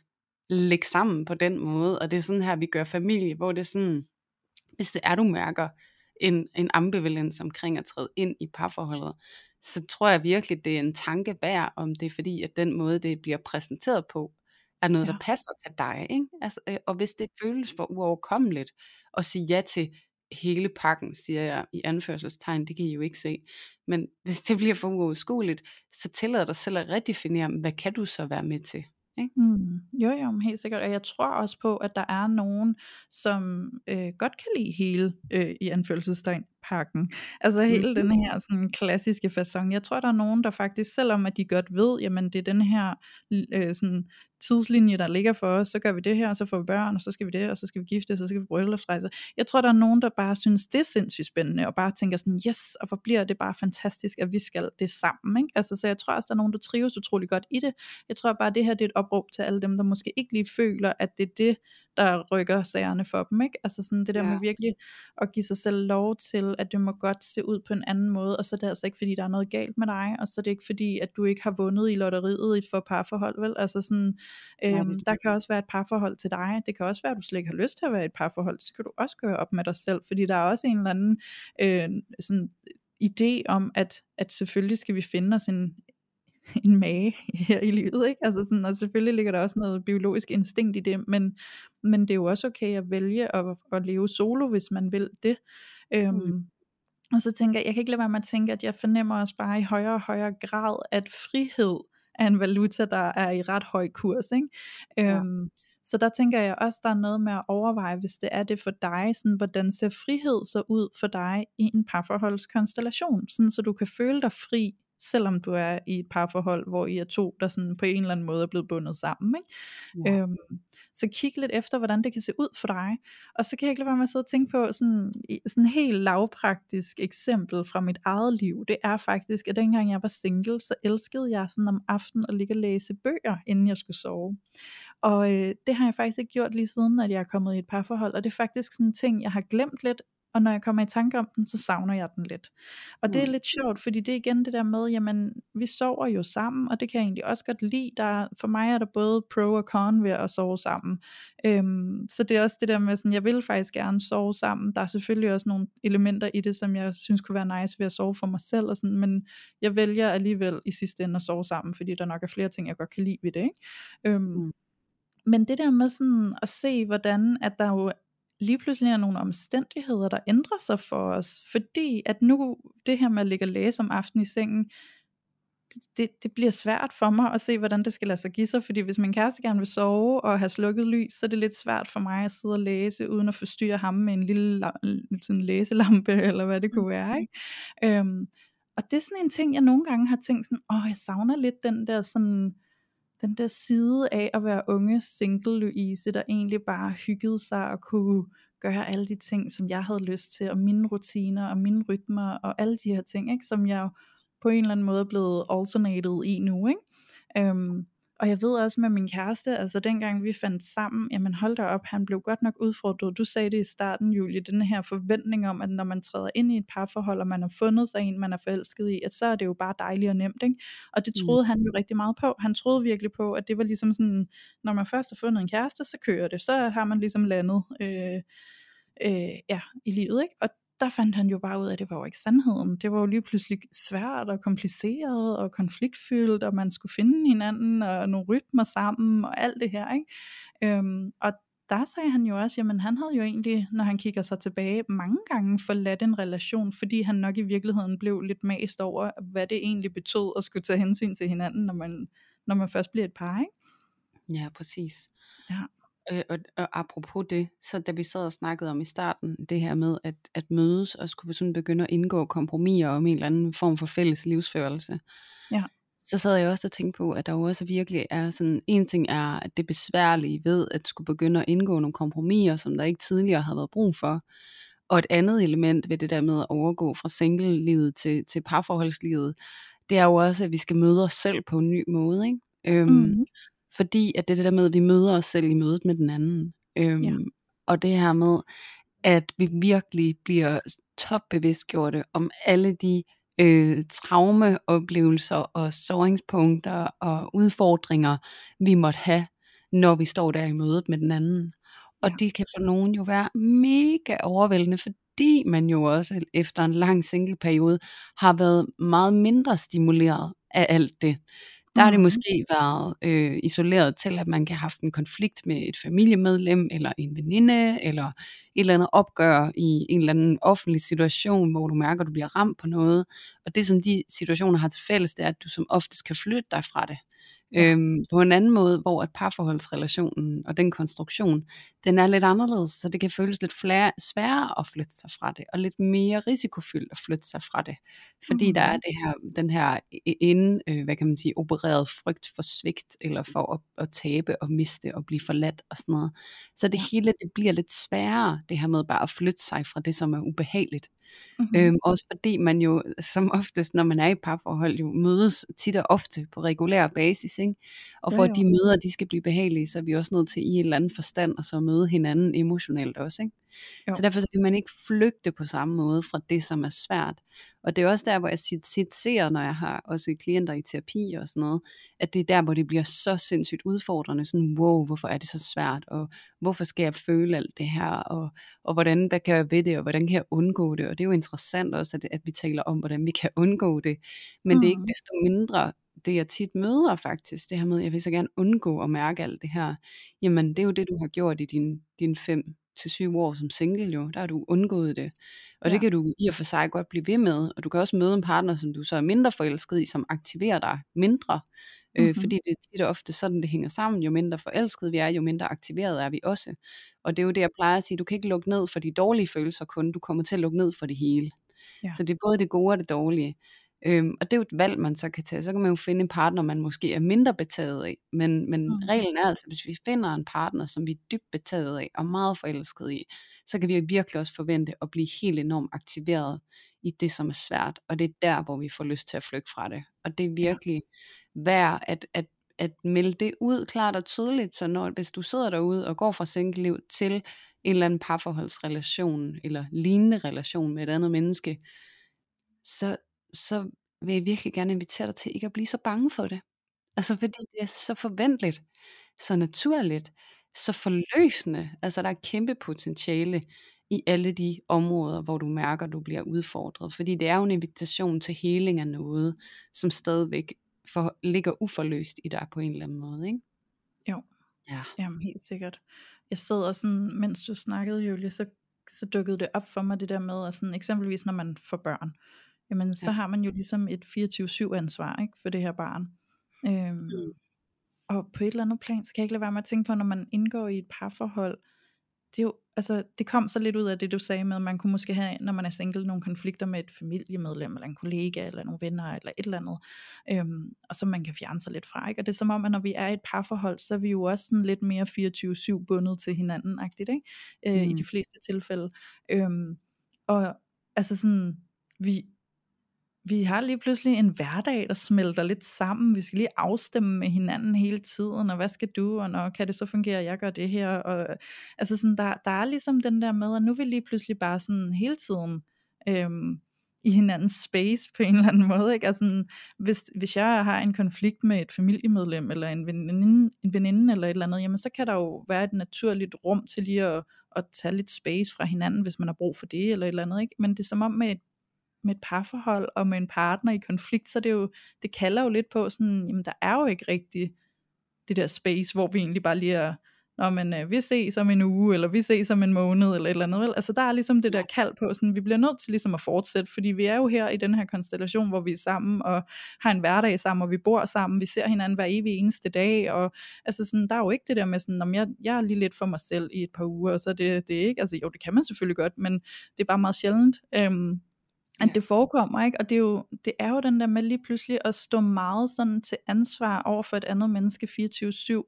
lægge sammen på den måde, og det er sådan her, vi gør familie, hvor det er sådan, hvis det er, du mærker en, en ambivalens omkring at træde ind i parforholdet, så tror jeg virkelig, det er en tanke værd, om det er fordi, at den måde, det bliver præsenteret på, er noget, ja. der passer til dig. Ikke? Altså, øh, og hvis det føles for uoverkommeligt at sige ja til hele pakken, siger jeg i anførselstegn, det kan I jo ikke se. Men hvis det bliver for uoverskueligt, så tillader dig selv at redefinere, hvad kan du så være med til? Ikke? Mm. Jo, jo, helt sikkert. Og jeg tror også på, at der er nogen, som øh, godt kan lide hele, øh, i anførselstegn, pakken. Altså hele mm. den her sådan, klassiske fasong. Jeg tror, der er nogen, der faktisk, selvom at de godt ved, jamen det er den her øh, sådan, tidslinje, der ligger for os, så gør vi det her, og så får vi børn, og så skal vi det, og så skal vi gifte, og så skal vi bryllupsrejse. Jeg tror, der er nogen, der bare synes, det er sindssygt spændende, og bare tænker sådan, yes, og hvor bliver det bare fantastisk, at vi skal det sammen. Ikke? Altså, så jeg tror også, der er nogen, der trives utrolig godt i det. Jeg tror bare, det her det er et opråb til alle dem, der måske ikke lige føler, at det er det, der rykker sagerne for dem, ikke? Altså sådan det der ja. med virkelig at give sig selv lov til, at det må godt se ud på en anden måde, og så er det altså ikke fordi, der er noget galt med dig, og så er det ikke fordi, at du ikke har vundet i lotteriet i for parforhold, vel? Altså sådan, øhm, ja, der kan også være et parforhold til dig, det kan også være, at du slet ikke har lyst til at være i et parforhold, så kan du også gøre op med dig selv, fordi der er også en eller anden øh, sådan idé om, at, at selvfølgelig skal vi finde os en, en mage her i livet, ikke? Altså sådan, og selvfølgelig ligger der også noget biologisk instinkt i det, men, men det er jo også okay at vælge at, at leve solo, hvis man vil det. Øhm, mm. Og så tænker jeg, jeg kan ikke lade være med at tænke, at jeg fornemmer også bare i højere og højere grad, at frihed er en valuta, der er i ret høj kurs, ikke? Ja. Øhm, så der tænker jeg også, der er noget med at overveje, hvis det er det for dig, sådan, hvordan ser frihed så ud for dig i en parforholdskonstellation, sådan, så du kan føle dig fri selvom du er i et parforhold, hvor I er to, der sådan på en eller anden måde er blevet bundet sammen. Ikke? Ja. Øhm, Så kig lidt efter, hvordan det kan se ud for dig. Og så kan jeg ikke lade være med at sidde og tænke på sådan, sådan helt lavpraktisk eksempel fra mit eget liv. Det er faktisk, at dengang jeg var single, så elskede jeg sådan om aftenen at ligge og læse bøger, inden jeg skulle sove. Og øh, det har jeg faktisk ikke gjort lige siden, at jeg er kommet i et parforhold, og det er faktisk sådan en ting, jeg har glemt lidt, og når jeg kommer i tanke om den, så savner jeg den lidt. Og det er mm. lidt sjovt, fordi det er igen det der med, jamen, vi sover jo sammen, og det kan jeg egentlig også godt lide. Der, for mig er der både pro og con ved at sove sammen. Øhm, så det er også det der med, sådan, jeg vil faktisk gerne sove sammen. Der er selvfølgelig også nogle elementer i det, som jeg synes kunne være nice ved at sove for mig selv, og sådan, men jeg vælger alligevel i sidste ende at sove sammen, fordi der nok er flere ting, jeg godt kan lide ved det. Ikke? Øhm, mm. Men det der med sådan at se, hvordan at der jo lige pludselig er nogle omstændigheder, der ændrer sig for os, fordi at nu det her med at ligge og læse om aftenen i sengen, det, det bliver svært for mig at se, hvordan det skal lade sig give sig, fordi hvis min kæreste gerne vil sove og have slukket lys, så er det lidt svært for mig at sidde og læse, uden at forstyrre ham med en lille sådan læselampe, eller hvad det kunne være. Mm. Ikke? Øhm, og det er sådan en ting, jeg nogle gange har tænkt sådan, åh, jeg savner lidt den der sådan, den der side af at være unge single Louise, der egentlig bare hyggede sig og kunne gøre alle de ting, som jeg havde lyst til, og mine rutiner og mine rytmer og alle de her ting, ikke, som jeg på en eller anden måde er blevet alternated i nu. Ikke? Øhm, og jeg ved også med min kæreste, altså dengang vi fandt sammen, jamen hold da op, han blev godt nok udfordret. Du sagde det i starten, Julie, den her forventning om, at når man træder ind i et parforhold, og man har fundet sig en, man er forelsket i, at så er det jo bare dejligt og nemt. Ikke? Og det mm. troede mm. han jo rigtig meget på. Han troede virkelig på, at det var ligesom sådan, når man først har fundet en kæreste, så kører det. Så har man ligesom landet øh, øh, ja, i livet. Ikke? Og der fandt han jo bare ud af, at det var jo ikke sandheden. Det var jo lige pludselig svært og kompliceret og konfliktfyldt, og man skulle finde hinanden og nogle rytmer sammen og alt det her. Ikke? Øhm, og der sagde han jo også, jamen han havde jo egentlig, når han kigger sig tilbage, mange gange forladt en relation, fordi han nok i virkeligheden blev lidt mast over, hvad det egentlig betød at skulle tage hensyn til hinanden, når man, når man først bliver et par. Ikke? Ja, præcis. Ja. Øh, og, og apropos det, så da vi sad og snakkede om i starten, det her med at, at mødes og skulle sådan begynde at indgå kompromiser om en eller anden form for fælles livsførelse, ja. så sad jeg også og tænkte på, at der jo også virkelig er sådan, en ting er, at det besværlige ved at skulle begynde at indgå nogle kompromiser, som der ikke tidligere havde været brug for, og et andet element ved det der med at overgå fra single-livet til, til parforholdslivet, det er jo også, at vi skal møde os selv på en ny måde, ikke? Øhm, mm. Fordi at det er det der med, at vi møder os selv i mødet med den anden. Øhm, ja. Og det her med, at vi virkelig bliver topbevidstgjorte om alle de øh, traumeoplevelser og såringspunkter og udfordringer, vi måtte have, når vi står der i mødet med den anden. Og ja. det kan for nogen jo være mega overvældende, fordi man jo også efter en lang singleperiode har været meget mindre stimuleret af alt det. Der har det mm-hmm. måske været øh, isoleret til, at man kan have haft en konflikt med et familiemedlem, eller en veninde, eller et eller andet opgør i en eller anden offentlig situation, hvor du mærker, at du bliver ramt på noget. Og det, som de situationer har til fælles, det er, at du som oftest kan flytte dig fra det. Øhm, på en anden måde, hvor at parforholdsrelationen og den konstruktion, den er lidt anderledes, så det kan føles lidt flere, sværere at flytte sig fra det, og lidt mere risikofyldt at flytte sig fra det, fordi mm. der er mm-hmm. det her, den her inden, øh, hvad kan man sige, opereret frygt for svigt, eller for at, at tabe og miste og blive forladt og sådan noget. Så det hele, det bliver lidt sværere, det her med bare at flytte sig fra det, som er ubehageligt. Mm-hmm. Øhm, også fordi man jo som oftest, når man er i parforhold, jo mødes tit og ofte på regulær basis. Ikke? Og for jo, jo. at de møder, de skal blive behagelige, så er vi også nødt til i en eller anden forstand at så møde hinanden emotionelt også. Ikke? Jo. Så derfor så kan man ikke flygte på samme måde fra det, som er svært. Og det er også der, hvor jeg tit ser, når jeg har også klienter i terapi og sådan noget, at det er der, hvor det bliver så sindssygt udfordrende. Sådan, wow, hvorfor er det så svært? Og hvorfor skal jeg føle alt det her? Og, og hvordan, hvad kan jeg ved det? Og hvordan kan jeg undgå det? Og det er jo interessant også, at, at vi taler om, hvordan vi kan undgå det. Men mm. det er ikke mm. desto mindre det jeg tit møder faktisk, det her med, jeg vil så gerne undgå at mærke alt det her, jamen det er jo det, du har gjort i din, din fem til syv år som single jo, der har du undgået det. Og ja. det kan du i og for sig godt blive ved med, og du kan også møde en partner, som du så er mindre forelsket i, som aktiverer dig mindre. Mm-hmm. Øh, fordi det er tit og ofte sådan, det hænger sammen. Jo mindre forelsket vi er, jo mindre aktiveret er vi også. Og det er jo det, jeg plejer at sige, du kan ikke lukke ned for de dårlige følelser kun, du kommer til at lukke ned for det hele. Ja. Så det er både det gode og det dårlige. Øhm, og det er jo et valg, man så kan tage. Så kan man jo finde en partner, man måske er mindre betaget af. Men, men Mm. reglen er altså, hvis vi finder en partner, som vi er dybt betaget af og meget forelsket i, så kan vi virkelig også forvente at blive helt enormt aktiveret i det, som er svært. Og det er der, hvor vi får lyst til at flygte fra det. Og det er virkelig værd at, at, at melde det ud klart og tydeligt, så når, hvis du sidder derude og går fra single-liv til en eller anden parforholdsrelation, eller lignende relation med et andet menneske, så, så vil jeg virkelig gerne invitere dig til ikke at blive så bange for det. Altså fordi det er så forventeligt, så naturligt, så forløsende. Altså der er kæmpe potentiale i alle de områder, hvor du mærker, du bliver udfordret. Fordi det er jo en invitation til heling af noget, som stadigvæk for, ligger uforløst i dig på en eller anden måde. Ikke? Jo. Ja. Jamen helt sikkert. Jeg sidder sådan, mens du snakkede, Julie, så, så dukkede det op for mig det der med, at sådan, eksempelvis når man får børn, jamen så Ja. har man jo ligesom et 24-7 ansvar ikke, for det her barn. Øhm, Mm. Og på et eller andet plan, så kan jeg ikke lade være med at tænke på, når man indgår i et parforhold, det er jo, altså, det kom så lidt ud af det, du sagde med, at man kunne måske have, når man er single, nogle konflikter med et familiemedlem, eller en kollega, eller nogle venner, eller et eller andet, øhm, og som man kan fjerne sig lidt fra, ikke? Og det er som om, at når vi er i et parforhold, så er vi jo også sådan lidt mere 24-7 bundet til hinanden, agtigt, ikke? Øh, I Mm. de fleste tilfælde. Øhm, og altså sådan, vi, vi har lige pludselig en hverdag, der smelter lidt sammen. Vi skal lige afstemme med hinanden hele tiden, og hvad skal du, og når kan det så fungere, at jeg gør det her. Og, altså sådan, der, der er ligesom den der med, at nu er vi lige pludselig bare sådan hele tiden øhm, i hinandens space på en eller anden måde. Ikke? Altså, sådan, hvis, hvis jeg har en konflikt med et familiemedlem, eller en veninde, en veninde eller et eller andet, jamen så kan der jo være et naturligt rum til lige at, at tage lidt space fra hinanden, hvis man har brug for det, eller et eller andet. Ikke? Men det er som om med et med et parforhold og med en partner i konflikt, så det jo, det kalder jo lidt på sådan, jamen der er jo ikke rigtig det der space, hvor vi egentlig bare lige er, Nå, men øh, vi ses om en uge, eller vi ses om en måned, eller et eller andet, vel? Altså der er ligesom det der kald på, sådan, vi bliver nødt til ligesom at fortsætte, fordi vi er jo her i den her konstellation, hvor vi er sammen, og har en hverdag sammen, og vi bor sammen, vi ser hinanden hver evig eneste dag, og altså sådan, der er jo ikke det der med sådan, om jeg, jeg er lige lidt for mig selv i et par uger, og så det, det er ikke, altså jo, det kan man selvfølgelig godt, men det er bare meget sjældent, øhm, at Ja. det forekommer, ikke? Og det er, jo, det er jo den der med lige pludselig at stå meget sådan til ansvar over for et andet menneske 24-7,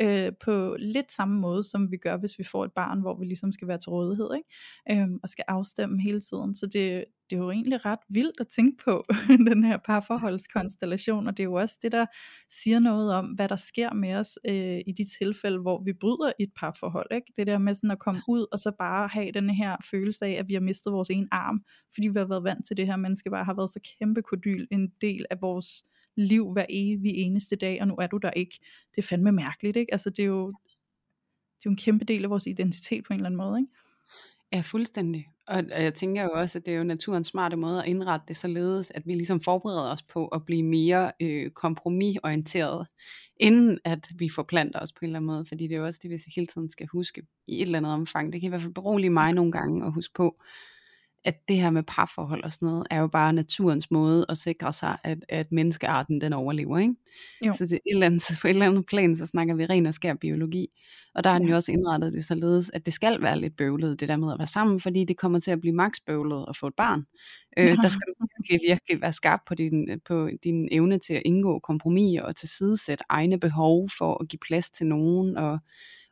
øh, på lidt samme måde, som vi gør, hvis vi får et barn, hvor vi ligesom skal være til rådighed, ikke? Øhm, og skal afstemme hele tiden. Så det, det er jo egentlig ret vildt at tænke på, den her parforholdskonstellation, og det er jo også det, der siger noget om, hvad der sker med os øh, i de tilfælde, hvor vi bryder et parforhold, ikke? Det der med sådan at komme ud, og så bare have den her følelse af, at vi har mistet vores ene arm, fordi vi har været vant til det her menneske, bare har været så kæmpe kodyl, en del af vores liv hver evig eneste dag, og nu er du der ikke. Det er fandme mærkeligt, ikke? Altså det er jo, det er jo en kæmpe del af vores identitet på en eller anden måde, ikke? Ja, fuldstændig. Og, og jeg tænker jo også, at det er jo naturens smarte måde at indrette det således, at vi ligesom forbereder os på at blive mere øh, kompromisorienteret, inden at vi forplanter os på en eller anden måde. Fordi det er jo også det, vi hele tiden skal huske i et eller andet omfang. Det kan i hvert fald berolige mig nogle gange at huske på, at det her med parforhold og sådan noget, er jo bare naturens måde at sikre sig, at, at menneskearten den overlever. Ikke? Jo. Så det et eller andet, på et eller andet plan, så snakker vi ren og skær biologi. Og der har den Ja. jo også indrettet det således, at det skal være lidt bøvlet, det der med at være sammen, fordi det kommer til at blive maks bøvlet at få et barn. Øh, Ja. der skal du virkelig, virkelig være skarp på din, på din evne til at indgå kompromis og tilsidesætte egne behov for at give plads til nogen. Og,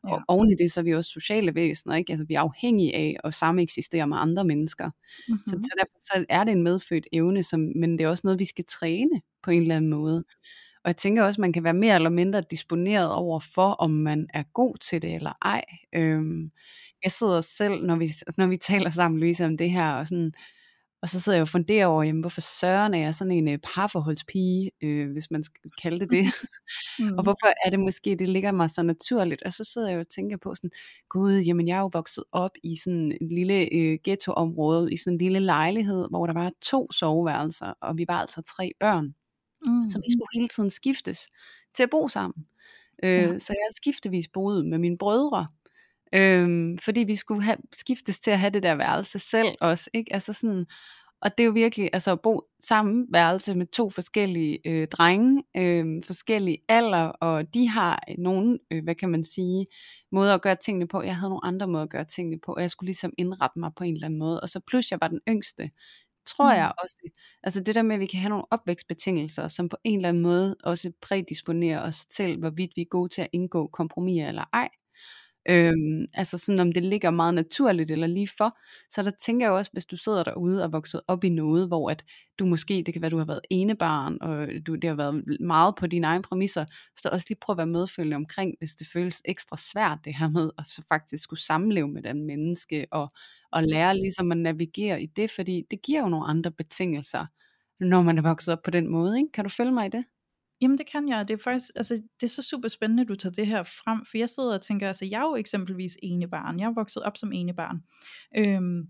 Ja. og oven i det, så er vi også sociale væsener. Ikke? Altså, vi er afhængige af at samme eksistere med andre mennesker. Mm-hmm. Så, så derfor så er det en medfødt evne, som, men det er også noget, vi skal træne på en eller anden måde. Og jeg tænker også, at man kan være mere eller mindre disponeret over for, om man er god til det eller ej. Øhm, jeg sidder selv, når vi, når vi taler sammen, Louise, om det her, og, sådan, og så sidder jeg og funderer over, jamen, hvorfor søren er jeg sådan en øh, parforholdspige, øh, hvis man skal kalde det det. Mm. Og hvorfor er det måske, det ligger mig så naturligt? Og så sidder jeg og tænker på sådan, gud, jamen jeg er jo vokset op i sådan et lille øh, ghettoområde, i sådan en lille lejlighed, hvor der var to soveværelser, og vi var altså tre børn. Mm. Så vi skulle hele tiden skiftes til at bo sammen. Øh, Ja. Så jeg skiftevis boede med mine brødre. Øhm, fordi vi skulle have, skiftes til at have det der værelse selv også, ikke? Altså sådan, og det er jo virkelig, altså at bo samme værelse med to forskellige øh, drenge, øh, forskellige alder, og de har nogle, øh, hvad kan man sige, måder at gøre tingene på. Jeg havde nogle andre måder at gøre tingene på, og jeg skulle ligesom indrette mig på en eller anden måde. Og så plus jeg var den yngste, tror jeg også, altså det der med, at vi kan have nogle opvækstbetingelser, som på en eller anden måde også prædisponerer os til, hvorvidt vi er gode til at indgå kompromiser eller ej. Øhm, altså sådan om det ligger meget naturligt eller lige for. Så der tænker jeg også, hvis du sidder derude og vokset op i noget, hvor at du måske, det kan være, du har været enebarn, og du, det har været meget på dine egne præmisser, så også lige prøv at være medfølgende omkring, hvis det føles ekstra svært det her med at så faktisk skulle samleve med den menneske, og, og lære ligesom at navigere i det, fordi det giver jo nogle andre betingelser, når man er vokset op på den måde. Ikke? Kan du følge mig i det? Jamen det kan jeg, det er faktisk, altså det er så super spændende, at du tager det her frem, for jeg sidder og tænker, altså jeg er jo eksempelvis enebarn, jeg er vokset op som enebarn, øhm,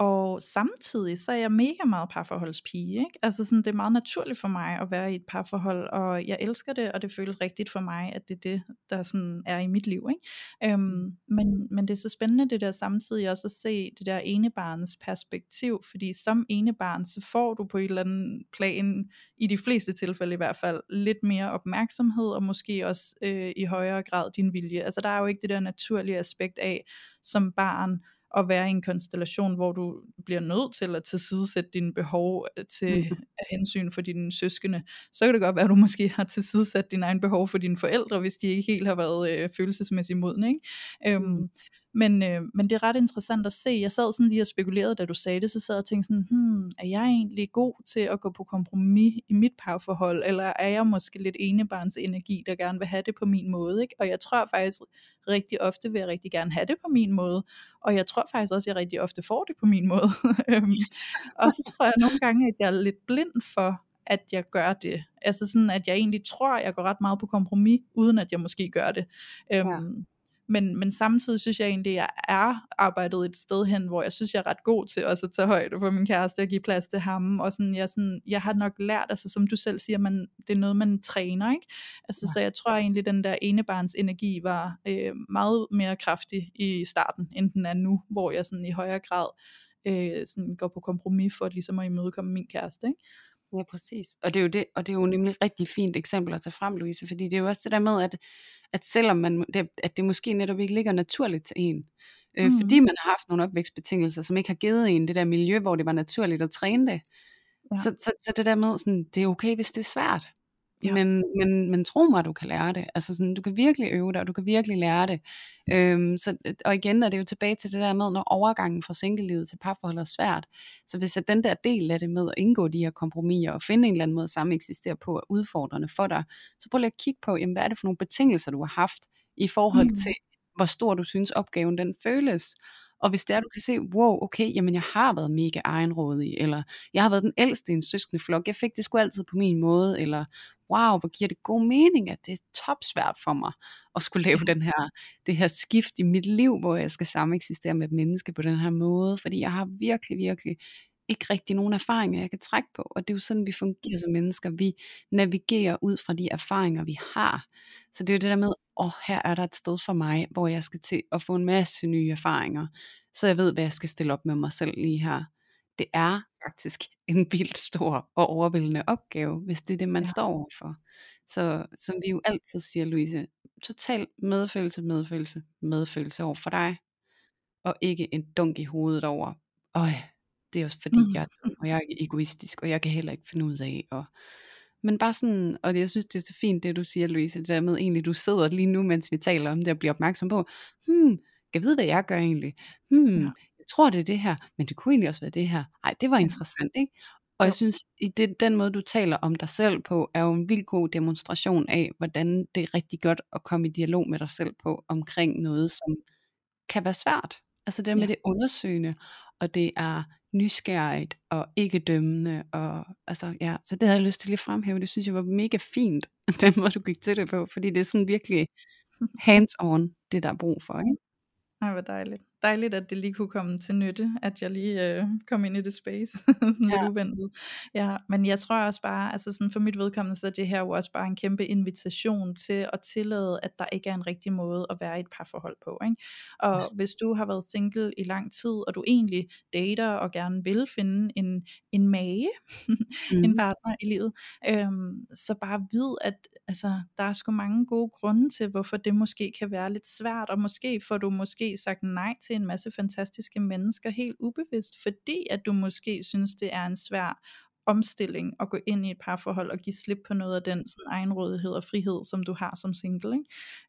og samtidig så er jeg mega meget parforholdspige, ikke? Altså sådan, det er meget naturligt for mig at være i et parforhold, og jeg elsker det, og det føles rigtigt for mig, at det er det, der sådan er i mit liv, ikke? Øhm, mm. men, men det er så spændende det der samtidig også at se det der enebarns perspektiv, fordi som enebarn, så får du på et eller andet plan, i de fleste tilfælde i hvert fald, lidt mere opmærksomhed, og måske også øh, i højere grad din vilje. Altså der er jo ikke det der naturlige aspekt af, som barn, at være i en konstellation, hvor du bliver nødt til at tilsidesætte dine behov øh, til mm. hensyn for dine søskende, så kan det godt være, at du måske har tilsidesat dine egne behov for dine forældre, hvis de ikke helt har været øh, følelsesmæssigt modne. Ikke? Øhm, mm. Men, øh, men det er ret interessant at se. Jeg sad sådan lige og spekulerede, da du sagde det, så sad jeg og tænkte sådan, hmm, er jeg egentlig god til at gå på kompromis i mit parforhold, eller er jeg måske lidt enebarns energi, der gerne vil have det på min måde, ikke? Og jeg tror faktisk rigtig ofte vil jeg rigtig gerne have det på min måde, og jeg tror faktisk også, at jeg rigtig ofte får det på min måde. Øhm, og så tror jeg nogle gange, at jeg er lidt blind for, at jeg gør det. Altså sådan, at jeg egentlig tror, at jeg går ret meget på kompromis, uden at jeg måske gør det. Øhm, ja. Men, men samtidig synes jeg egentlig, at jeg er arbejdet et sted hen, hvor jeg synes, jeg er ret god til også at tage højde for min kæreste og give plads til ham. Og sådan, jeg, sådan, jeg har nok lært, altså som du selv siger, man, det er noget, man træner. Ikke? Altså, ja. Så jeg tror egentlig, den der enebarns energi var øh, meget mere kraftig i starten, end den er nu, hvor jeg sådan i højere grad øh, sådan går på kompromis for at, ligesom at imødekomme min kæreste. Ikke? Ja, præcis. Og det er jo det, og det er jo nemlig et rigtig fint eksempel at tage frem, Louise, fordi det er jo også det der med, at at selvom man, det, at det måske netop ikke ligger naturligt til en, øh, mm. fordi man har haft nogle opvækstbetingelser, som ikke har givet en det der miljø, hvor det var naturligt at træne det, ja. så, så, så det der med, sådan, det er okay, hvis det er svært. Ja. Men, men, men tro mig, du kan lære det. Altså sådan, du kan virkelig øve dig, og du kan virkelig lære det. Øhm, så, og igen er det jo tilbage til det der med, når overgangen fra singlelivet til parforhold er svært. Så hvis at den der del af det med at indgå de her kompromiser, og finde en eller anden måde at samme eksistere på, er udfordrende for dig, så prøv lige at kigge på, jamen, hvad er det for nogle betingelser, du har haft, i forhold mm. til, hvor stor du synes opgaven den føles. Og hvis det er, du kan se, wow, okay, jamen jeg har været mega egenrådig, eller jeg har været den ældste i en søskende flok, jeg fik det sgu altid på min måde, eller wow, hvor giver det god mening, at det er topsvært for mig at skulle lave den her, det her skift i mit liv, hvor jeg skal sameksistere med et menneske på den her måde, fordi jeg har virkelig, virkelig ikke rigtig nogen erfaringer, jeg kan trække på, og det er jo sådan, vi fungerer som mennesker, vi navigerer ud fra de erfaringer, vi har, så det er jo det der med, åh, oh, her er der et sted for mig, hvor jeg skal til at få en masse nye erfaringer, så jeg ved, hvad jeg skal stille op med mig selv lige her. Det er faktisk en vildt stor og overvældende opgave, hvis det er det, man ja. står overfor. Så som vi jo altid siger, Louise, total medfølelse, medfølelse, medfølelse over for dig, og ikke en dunk i hovedet over, øj, det er også fordi, mm. jeg er og jeg er egoistisk, og jeg kan heller ikke finde ud af, og men bare sådan, og jeg synes det er så fint det du siger Louise, det der med egentlig du sidder lige nu, mens vi taler om det, og bliver opmærksom på, hmm, jeg ved hvad jeg gør egentlig, hmm, tror det er det her, men det kunne egentlig også være det her. Ej, det var interessant, ikke? Og jeg synes, i det, den måde, du taler om dig selv på, er jo en vildt god demonstration af, hvordan det er rigtig godt at komme i dialog med dig selv på, omkring noget, som kan være svært. Altså det med ja. det undersøgende, og det er nysgerrigt og ikke dømmende. Og, altså, ja, så det havde jeg lyst til at fremhæve. Det synes jeg var mega fint, den måde du gik til det på, fordi det er sådan virkelig hands on, det der er brug for. Ikke? Ej, hvor dejligt dejligt, at det lige kunne komme til nytte, at jeg lige øh, kom ind i det space, sådan ja. lidt uventet. Ja, men jeg tror også bare, altså sådan for mit vedkommende, så er det her jo også bare en kæmpe invitation til at tillade, at der ikke er en rigtig måde at være i et parforhold på. Ikke? Og ja. hvis du har været single i lang tid, og du egentlig dater og gerne vil finde en, en mage, mm. en partner i livet, øhm, så bare vid, at altså, der er sgu mange gode grunde til, hvorfor det måske kan være lidt svært, og måske får du måske sagt nej til til en masse fantastiske mennesker helt ubevidst, fordi at du måske synes, det er en svær omstilling at gå ind i et parforhold og give slip på noget af den sådan, egenrådighed og frihed, som du har som single. Ikke?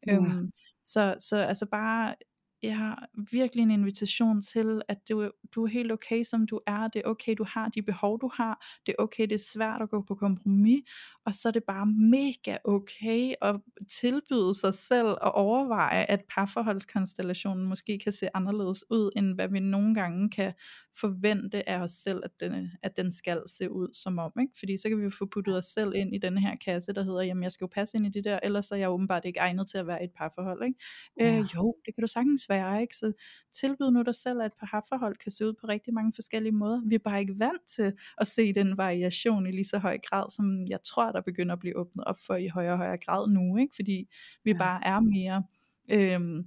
Ja. Øhm, så, så altså bare jeg har virkelig en invitation til, at du, du er helt okay, som du er. Det er okay, du har de behov, du har. Det er okay, det er svært at gå på kompromis. Og så er det bare mega okay at tilbyde sig selv og overveje, at parforholdskonstellationen måske kan se anderledes ud, end hvad vi nogle gange kan forvente af os selv, at den, at den skal se ud som om. Ikke? Fordi så kan vi få puttet os selv ind i den her kasse, der hedder, jamen jeg skal jo passe ind i det der, ellers er jeg åbenbart ikke egnet til at være i et parforhold. Ikke? Ja. Øh, jo, det kan du sagtens være. Ikke? Så tilbyd nu dig selv, at et parforhold kan se ud på rigtig mange forskellige måder. Vi er bare ikke vant til at se den variation i lige så høj grad, som jeg tror, der begynder at blive åbnet op for i højere og højere grad nu. Ikke? Fordi vi ja. bare er mere... Øhm,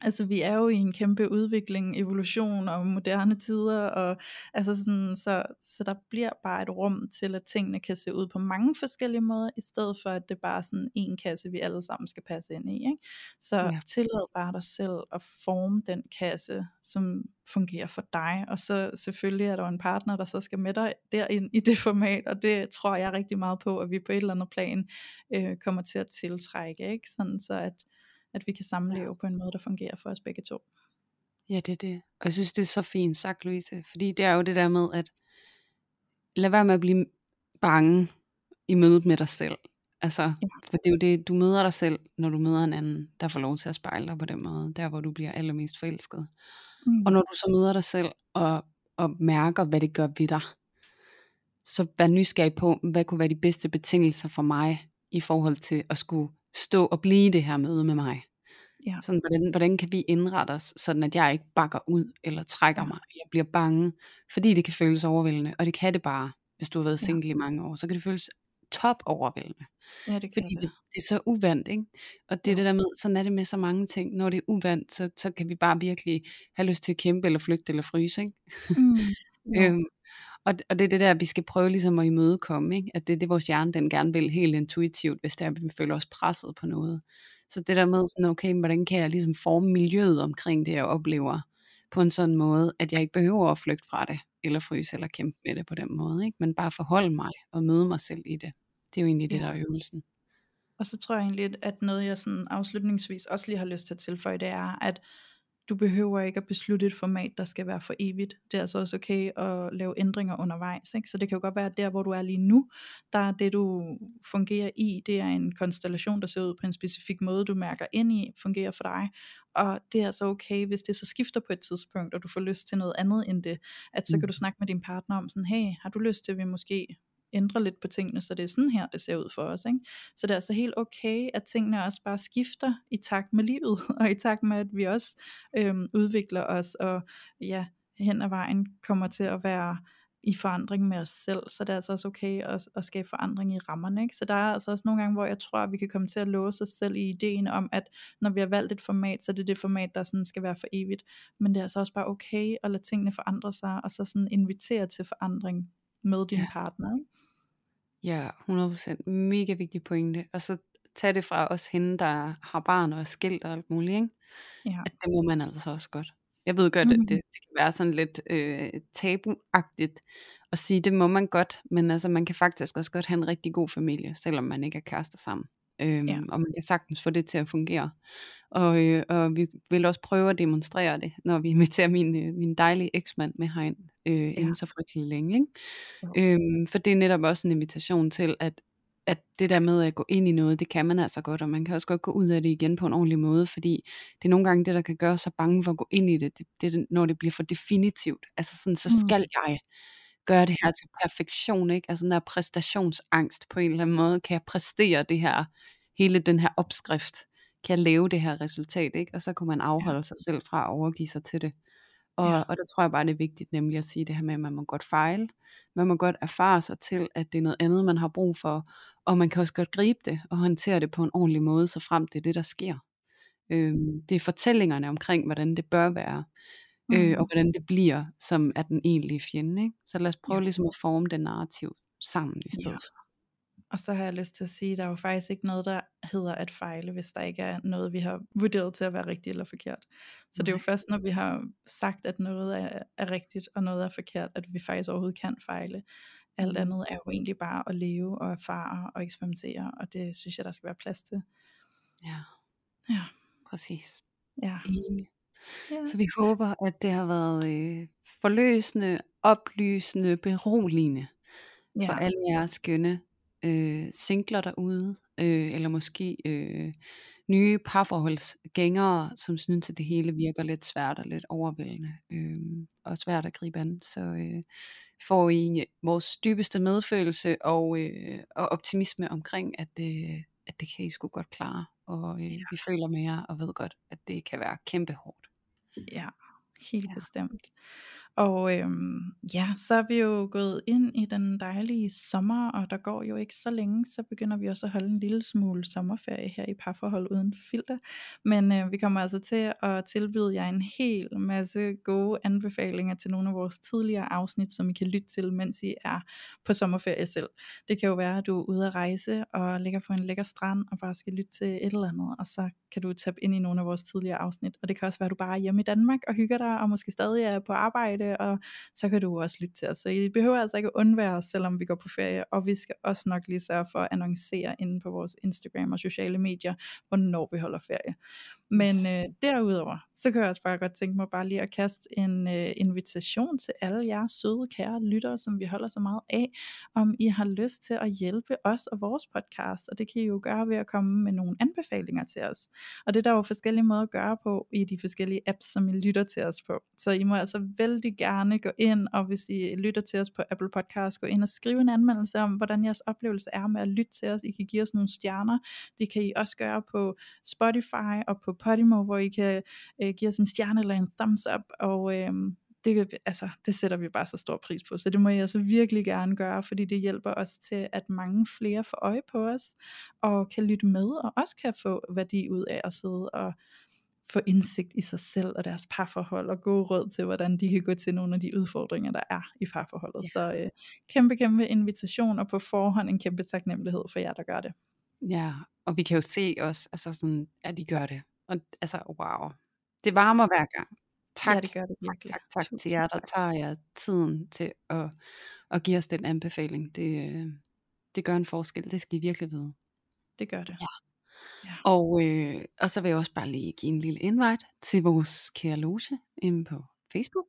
Altså vi er jo i en kæmpe udvikling, evolution og moderne tider, og altså sådan, så, så der bliver bare et rum til, at tingene kan se ud på mange forskellige måder, i stedet for at det bare er sådan en kasse, vi alle sammen skal passe ind i. Ikke? Så ja. tillad bare dig selv at forme den kasse, som fungerer for dig, og så selvfølgelig er der en partner, der så skal med dig derind i det format, og det tror jeg rigtig meget på, at vi på et eller andet plan øh, kommer til at tiltrække, ikke? sådan så at at vi kan samleve ja. på en måde, der fungerer for os begge to. Ja, det er det. Og jeg synes, det er så fint sagt, Louise. Fordi det er jo det der med, at lad være med at blive bange i mødet med dig selv. Altså, ja. for det er jo det, du møder dig selv, når du møder en anden, der får lov til at spejle dig på den måde, der hvor du bliver allermest forelsket. Mm. Og når du så møder dig selv, og, og mærker, hvad det gør ved dig, så vær nysgerrig på, hvad kunne være de bedste betingelser for mig, i forhold til at skulle stå og blive det her møde med mig. Ja. Sådan, hvordan, hvordan kan vi indrette os, sådan at jeg ikke bakker ud, eller trækker ja. mig, eller bliver bange, fordi det kan føles overvældende, og det kan det bare, hvis du har været single ja. i mange år, så kan det føles top overvældende. Ja, det kan fordi det. Det, det er så uvandt, ikke? Og det er ja. det der med, sådan er det med så mange ting, når det er uvandt, så, så kan vi bare virkelig have lyst til at kæmpe, eller flygte, eller fryse, ikke? Mm. Ja. øhm, og, og det er det der, vi skal prøve ligesom at imødekomme, ikke? at det er det, vores hjerne den gerne vil helt intuitivt, hvis det er, at vi føler os presset på noget. Så det der med sådan, okay, hvordan kan jeg ligesom forme miljøet omkring det, jeg oplever, på en sådan måde, at jeg ikke behøver at flygte fra det, eller fryse, eller kæmpe med det på den måde, ikke? men bare forholde mig og møde mig selv i det. Det er jo egentlig det, der er øvelsen. Og så tror jeg egentlig, at noget jeg sådan afslutningsvis også lige har lyst til at tilføje, det er, at du behøver ikke at beslutte et format, der skal være for evigt. Det er altså også okay at lave ændringer undervejs. Ikke? Så det kan jo godt være, at der hvor du er lige nu, der er det du fungerer i, det er en konstellation, der ser ud på en specifik måde, du mærker ind i, fungerer for dig. Og det er altså okay, hvis det så skifter på et tidspunkt, og du får lyst til noget andet end det, at så kan du mm. snakke med din partner om sådan, hey, har du lyst til, at vi måske ændre lidt på tingene, så det er sådan her, det ser ud for os. Ikke? Så det er altså helt okay, at tingene også bare skifter i takt med livet, og i takt med, at vi også øhm, udvikler os, og ja, hen ad vejen kommer til at være i forandring med os selv, så det er altså også okay at, at skabe forandring i rammerne. Ikke? Så der er altså også nogle gange, hvor jeg tror, at vi kan komme til at låse os selv i ideen om, at når vi har valgt et format, så er det det format, der sådan skal være for evigt. Men det er altså også bare okay at lade tingene forandre sig, og så sådan invitere til forandring med din ja. partner. Ikke? Ja, 100%. Mega vigtig pointe. Og så tag det fra os hende, der har barn og er skilt og alt muligt, ikke? Ja. At det må man altså også godt. Jeg ved godt, mm. at det, det kan være sådan lidt øh, tabuagtigt at sige, det må man godt, men altså man kan faktisk også godt have en rigtig god familie, selvom man ikke er kærester sammen. Øhm, ja. Og man kan sagtens få det til at fungere. Og, øh, og vi vil også prøve at demonstrere det, når vi inviterer min, øh, min dejlige eksmand med herind, øh, ja. inden så frygtelig længe. Ikke? Ja. Øhm, for det er netop også en invitation til, at, at det der med at gå ind i noget, det kan man altså godt, og man kan også godt gå ud af det igen på en ordentlig måde, fordi det er nogle gange det, der kan gøre sig bange for at gå ind i det, det, det når det bliver for definitivt. Altså sådan, så mm. skal mm. jeg gøre det her til perfektion, ikke? Altså den der præstationsangst på en eller anden måde, kan jeg præstere det her, hele den her opskrift, kan jeg lave det her resultat, ikke? Og så kunne man afholde ja. sig selv fra at overgive sig til det. Og, ja. og der tror jeg bare, det er vigtigt nemlig at sige det her med, at man må godt fejle. Man må godt erfare sig til, at det er noget andet, man har brug for. Og man kan også godt gribe det og håndtere det på en ordentlig måde, så frem det er det, der sker. Øhm, det er fortællingerne omkring, hvordan det bør være. Øh, mm. Og hvordan det bliver, som er den egentlige fjende. Ikke? Så lad os prøve ja. ligesom at forme det narrativ sammen i stedet ja. for. Og så har jeg lyst til at sige, at der er jo faktisk ikke noget, der hedder at fejle, hvis der ikke er noget, vi har vurderet til at være rigtigt eller forkert. Så det er jo først, når vi har sagt, at noget er, er rigtigt, og noget er forkert, at vi faktisk overhovedet kan fejle. Alt andet er jo egentlig bare at leve og erfare og eksperimentere, og det synes jeg, der skal være plads til. Ja, Ja, præcis. ja. Enig. ja. Så vi håber, at det har været øh, forløsende, oplysende, beroligende for ja. alle jeres skønne øh, singler derude, øh, eller måske øh, nye parforholdsgængere, som synes, at det hele virker lidt svært og lidt overvældende, øh, og svært at gribe an. Så øh, får I vores dybeste medfølelse og, øh, og optimisme omkring, at det, at det kan I sgu godt klare, og øh, vi føler med jer og ved godt, at det kan være kæmpe hårdt. Ja, helt Ja. ja. bestemt. Og øhm, ja, så er vi jo gået ind i den dejlige sommer, og der går jo ikke så længe, så begynder vi også at holde en lille smule sommerferie her i parforhold uden filter. Men øh, vi kommer altså til at tilbyde jer en hel masse gode anbefalinger til nogle af vores tidligere afsnit, som I kan lytte til, mens I er på sommerferie selv. Det kan jo være, at du er ude at rejse og ligger på en lækker strand og bare skal lytte til et eller andet, og så kan du tabe ind i nogle af vores tidligere afsnit. Og det kan også være, at du bare er hjemme i Danmark og hygger dig, og måske stadig er på arbejde, og så kan du også lytte til os. Så I behøver altså ikke undvære os, selvom vi går på ferie, og vi skal også nok lige sørge for at annoncere inde på vores Instagram og sociale medier, hvornår vi holder ferie. Men øh, derudover, så kan jeg også bare godt tænke mig bare lige at kaste en øh, invitation til alle jer søde, kære lyttere, som vi holder så meget af, om I har lyst til at hjælpe os og vores podcast, og det kan I jo gøre ved at komme med nogle anbefalinger til os. Og det er der jo forskellige måder at gøre på i de forskellige apps, som I lytter til os på. Så I må altså vældig gerne gå ind, og hvis I lytter til os på Apple Podcast, gå ind og skrive en anmeldelse om, hvordan jeres oplevelse er med at lytte til os. I kan give os nogle stjerner. Det kan I også gøre på Spotify og på Podimo, hvor I kan øh, give os en stjerne eller en thumbs up, og øh, det, altså, det sætter vi bare så stor pris på, så det må I altså virkelig gerne gøre, fordi det hjælper os til, at mange flere får øje på os, og kan lytte med, og også kan få værdi ud af at sidde og få indsigt i sig selv og deres parforhold, og gode råd til, hvordan de kan gå til nogle af de udfordringer, der er i parforholdet. Ja. Så øh, kæmpe, kæmpe invitation, og på forhånd en kæmpe taknemmelighed for jer, der gør det. Ja, og vi kan jo se også, altså sådan, at de gør det. Og altså, wow. Det varmer hver gang. Tak, Ja, det gør det tak, virkelig. tak, tak til Tusind jer, der tak. tager jer tiden til at, at give os den anbefaling. Det, øh, det gør en forskel, det skal I virkelig vide. Det gør det. Ja. Ja. Og, øh, og så vil jeg også bare lige give en lille invite til vores kære loge inde på Facebook.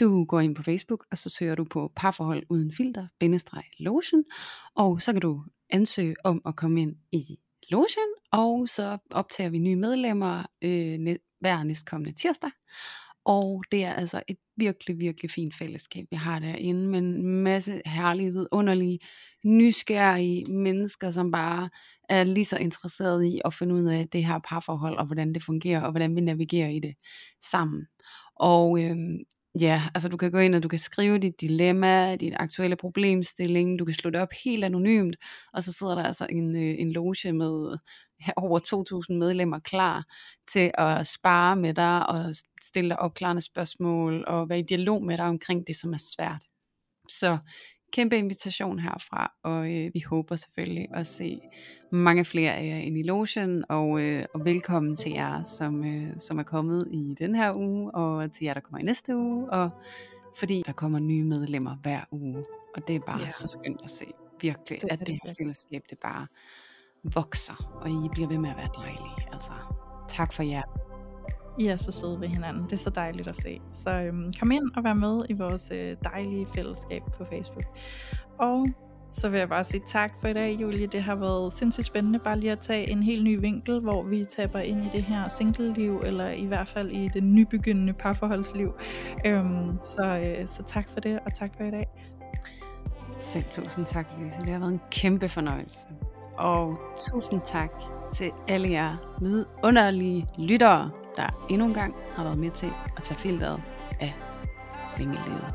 Du går ind på Facebook, og så søger du på parforhold uden filter, bindestreg lotion, og så kan du ansøge om at komme ind i logen, og så optager vi nye medlemmer øh, næ- hver næstkommende tirsdag. Og det er altså et virkelig, virkelig fint fællesskab, vi har derinde, med en masse herlige, vidunderlige, nysgerrige mennesker, som bare er lige så interesserede i at finde ud af det her parforhold, og hvordan det fungerer, og hvordan vi navigerer i det sammen. Og øh, ja, altså du kan gå ind, og du kan skrive dit dilemma, din aktuelle problemstilling, du kan slå det op helt anonymt, og så sidder der altså en, øh, en loge med over 2.000 medlemmer klar til at spare med dig, og stille dig opklarende spørgsmål, og være i dialog med dig omkring det, som er svært. Så kæmpe invitation herfra, og øh, vi håber selvfølgelig at se mange flere af jer ind i logen, og, øh, og velkommen til jer, som, øh, som er kommet i den her uge, og til jer, der kommer i næste uge, og fordi der kommer nye medlemmer hver uge, og det er bare Ja. så skønt at se, virkelig, Det at det det her fællesskab, det bare vokser, og I bliver ved med at være dejlige, altså tak for jer. I er så søde ved hinanden. Det er så dejligt at se. Så øhm, kom ind og vær med i vores øh, dejlige fællesskab på Facebook. Og så vil jeg bare sige tak for i dag, Julie. Det har været sindssygt spændende bare lige at tage en helt ny vinkel, hvor vi taber ind i det her single-liv, eller i hvert fald i det nybegyndende parforholdsliv. Øhm, så, øh, så tak for det, og tak for i dag. Selv tusind tak, Louise. Det har været en kæmpe fornøjelse. Og tusind tak til alle jer vidunderlige lyttere, der endnu en gang har været med til at tage filteret af singellivet.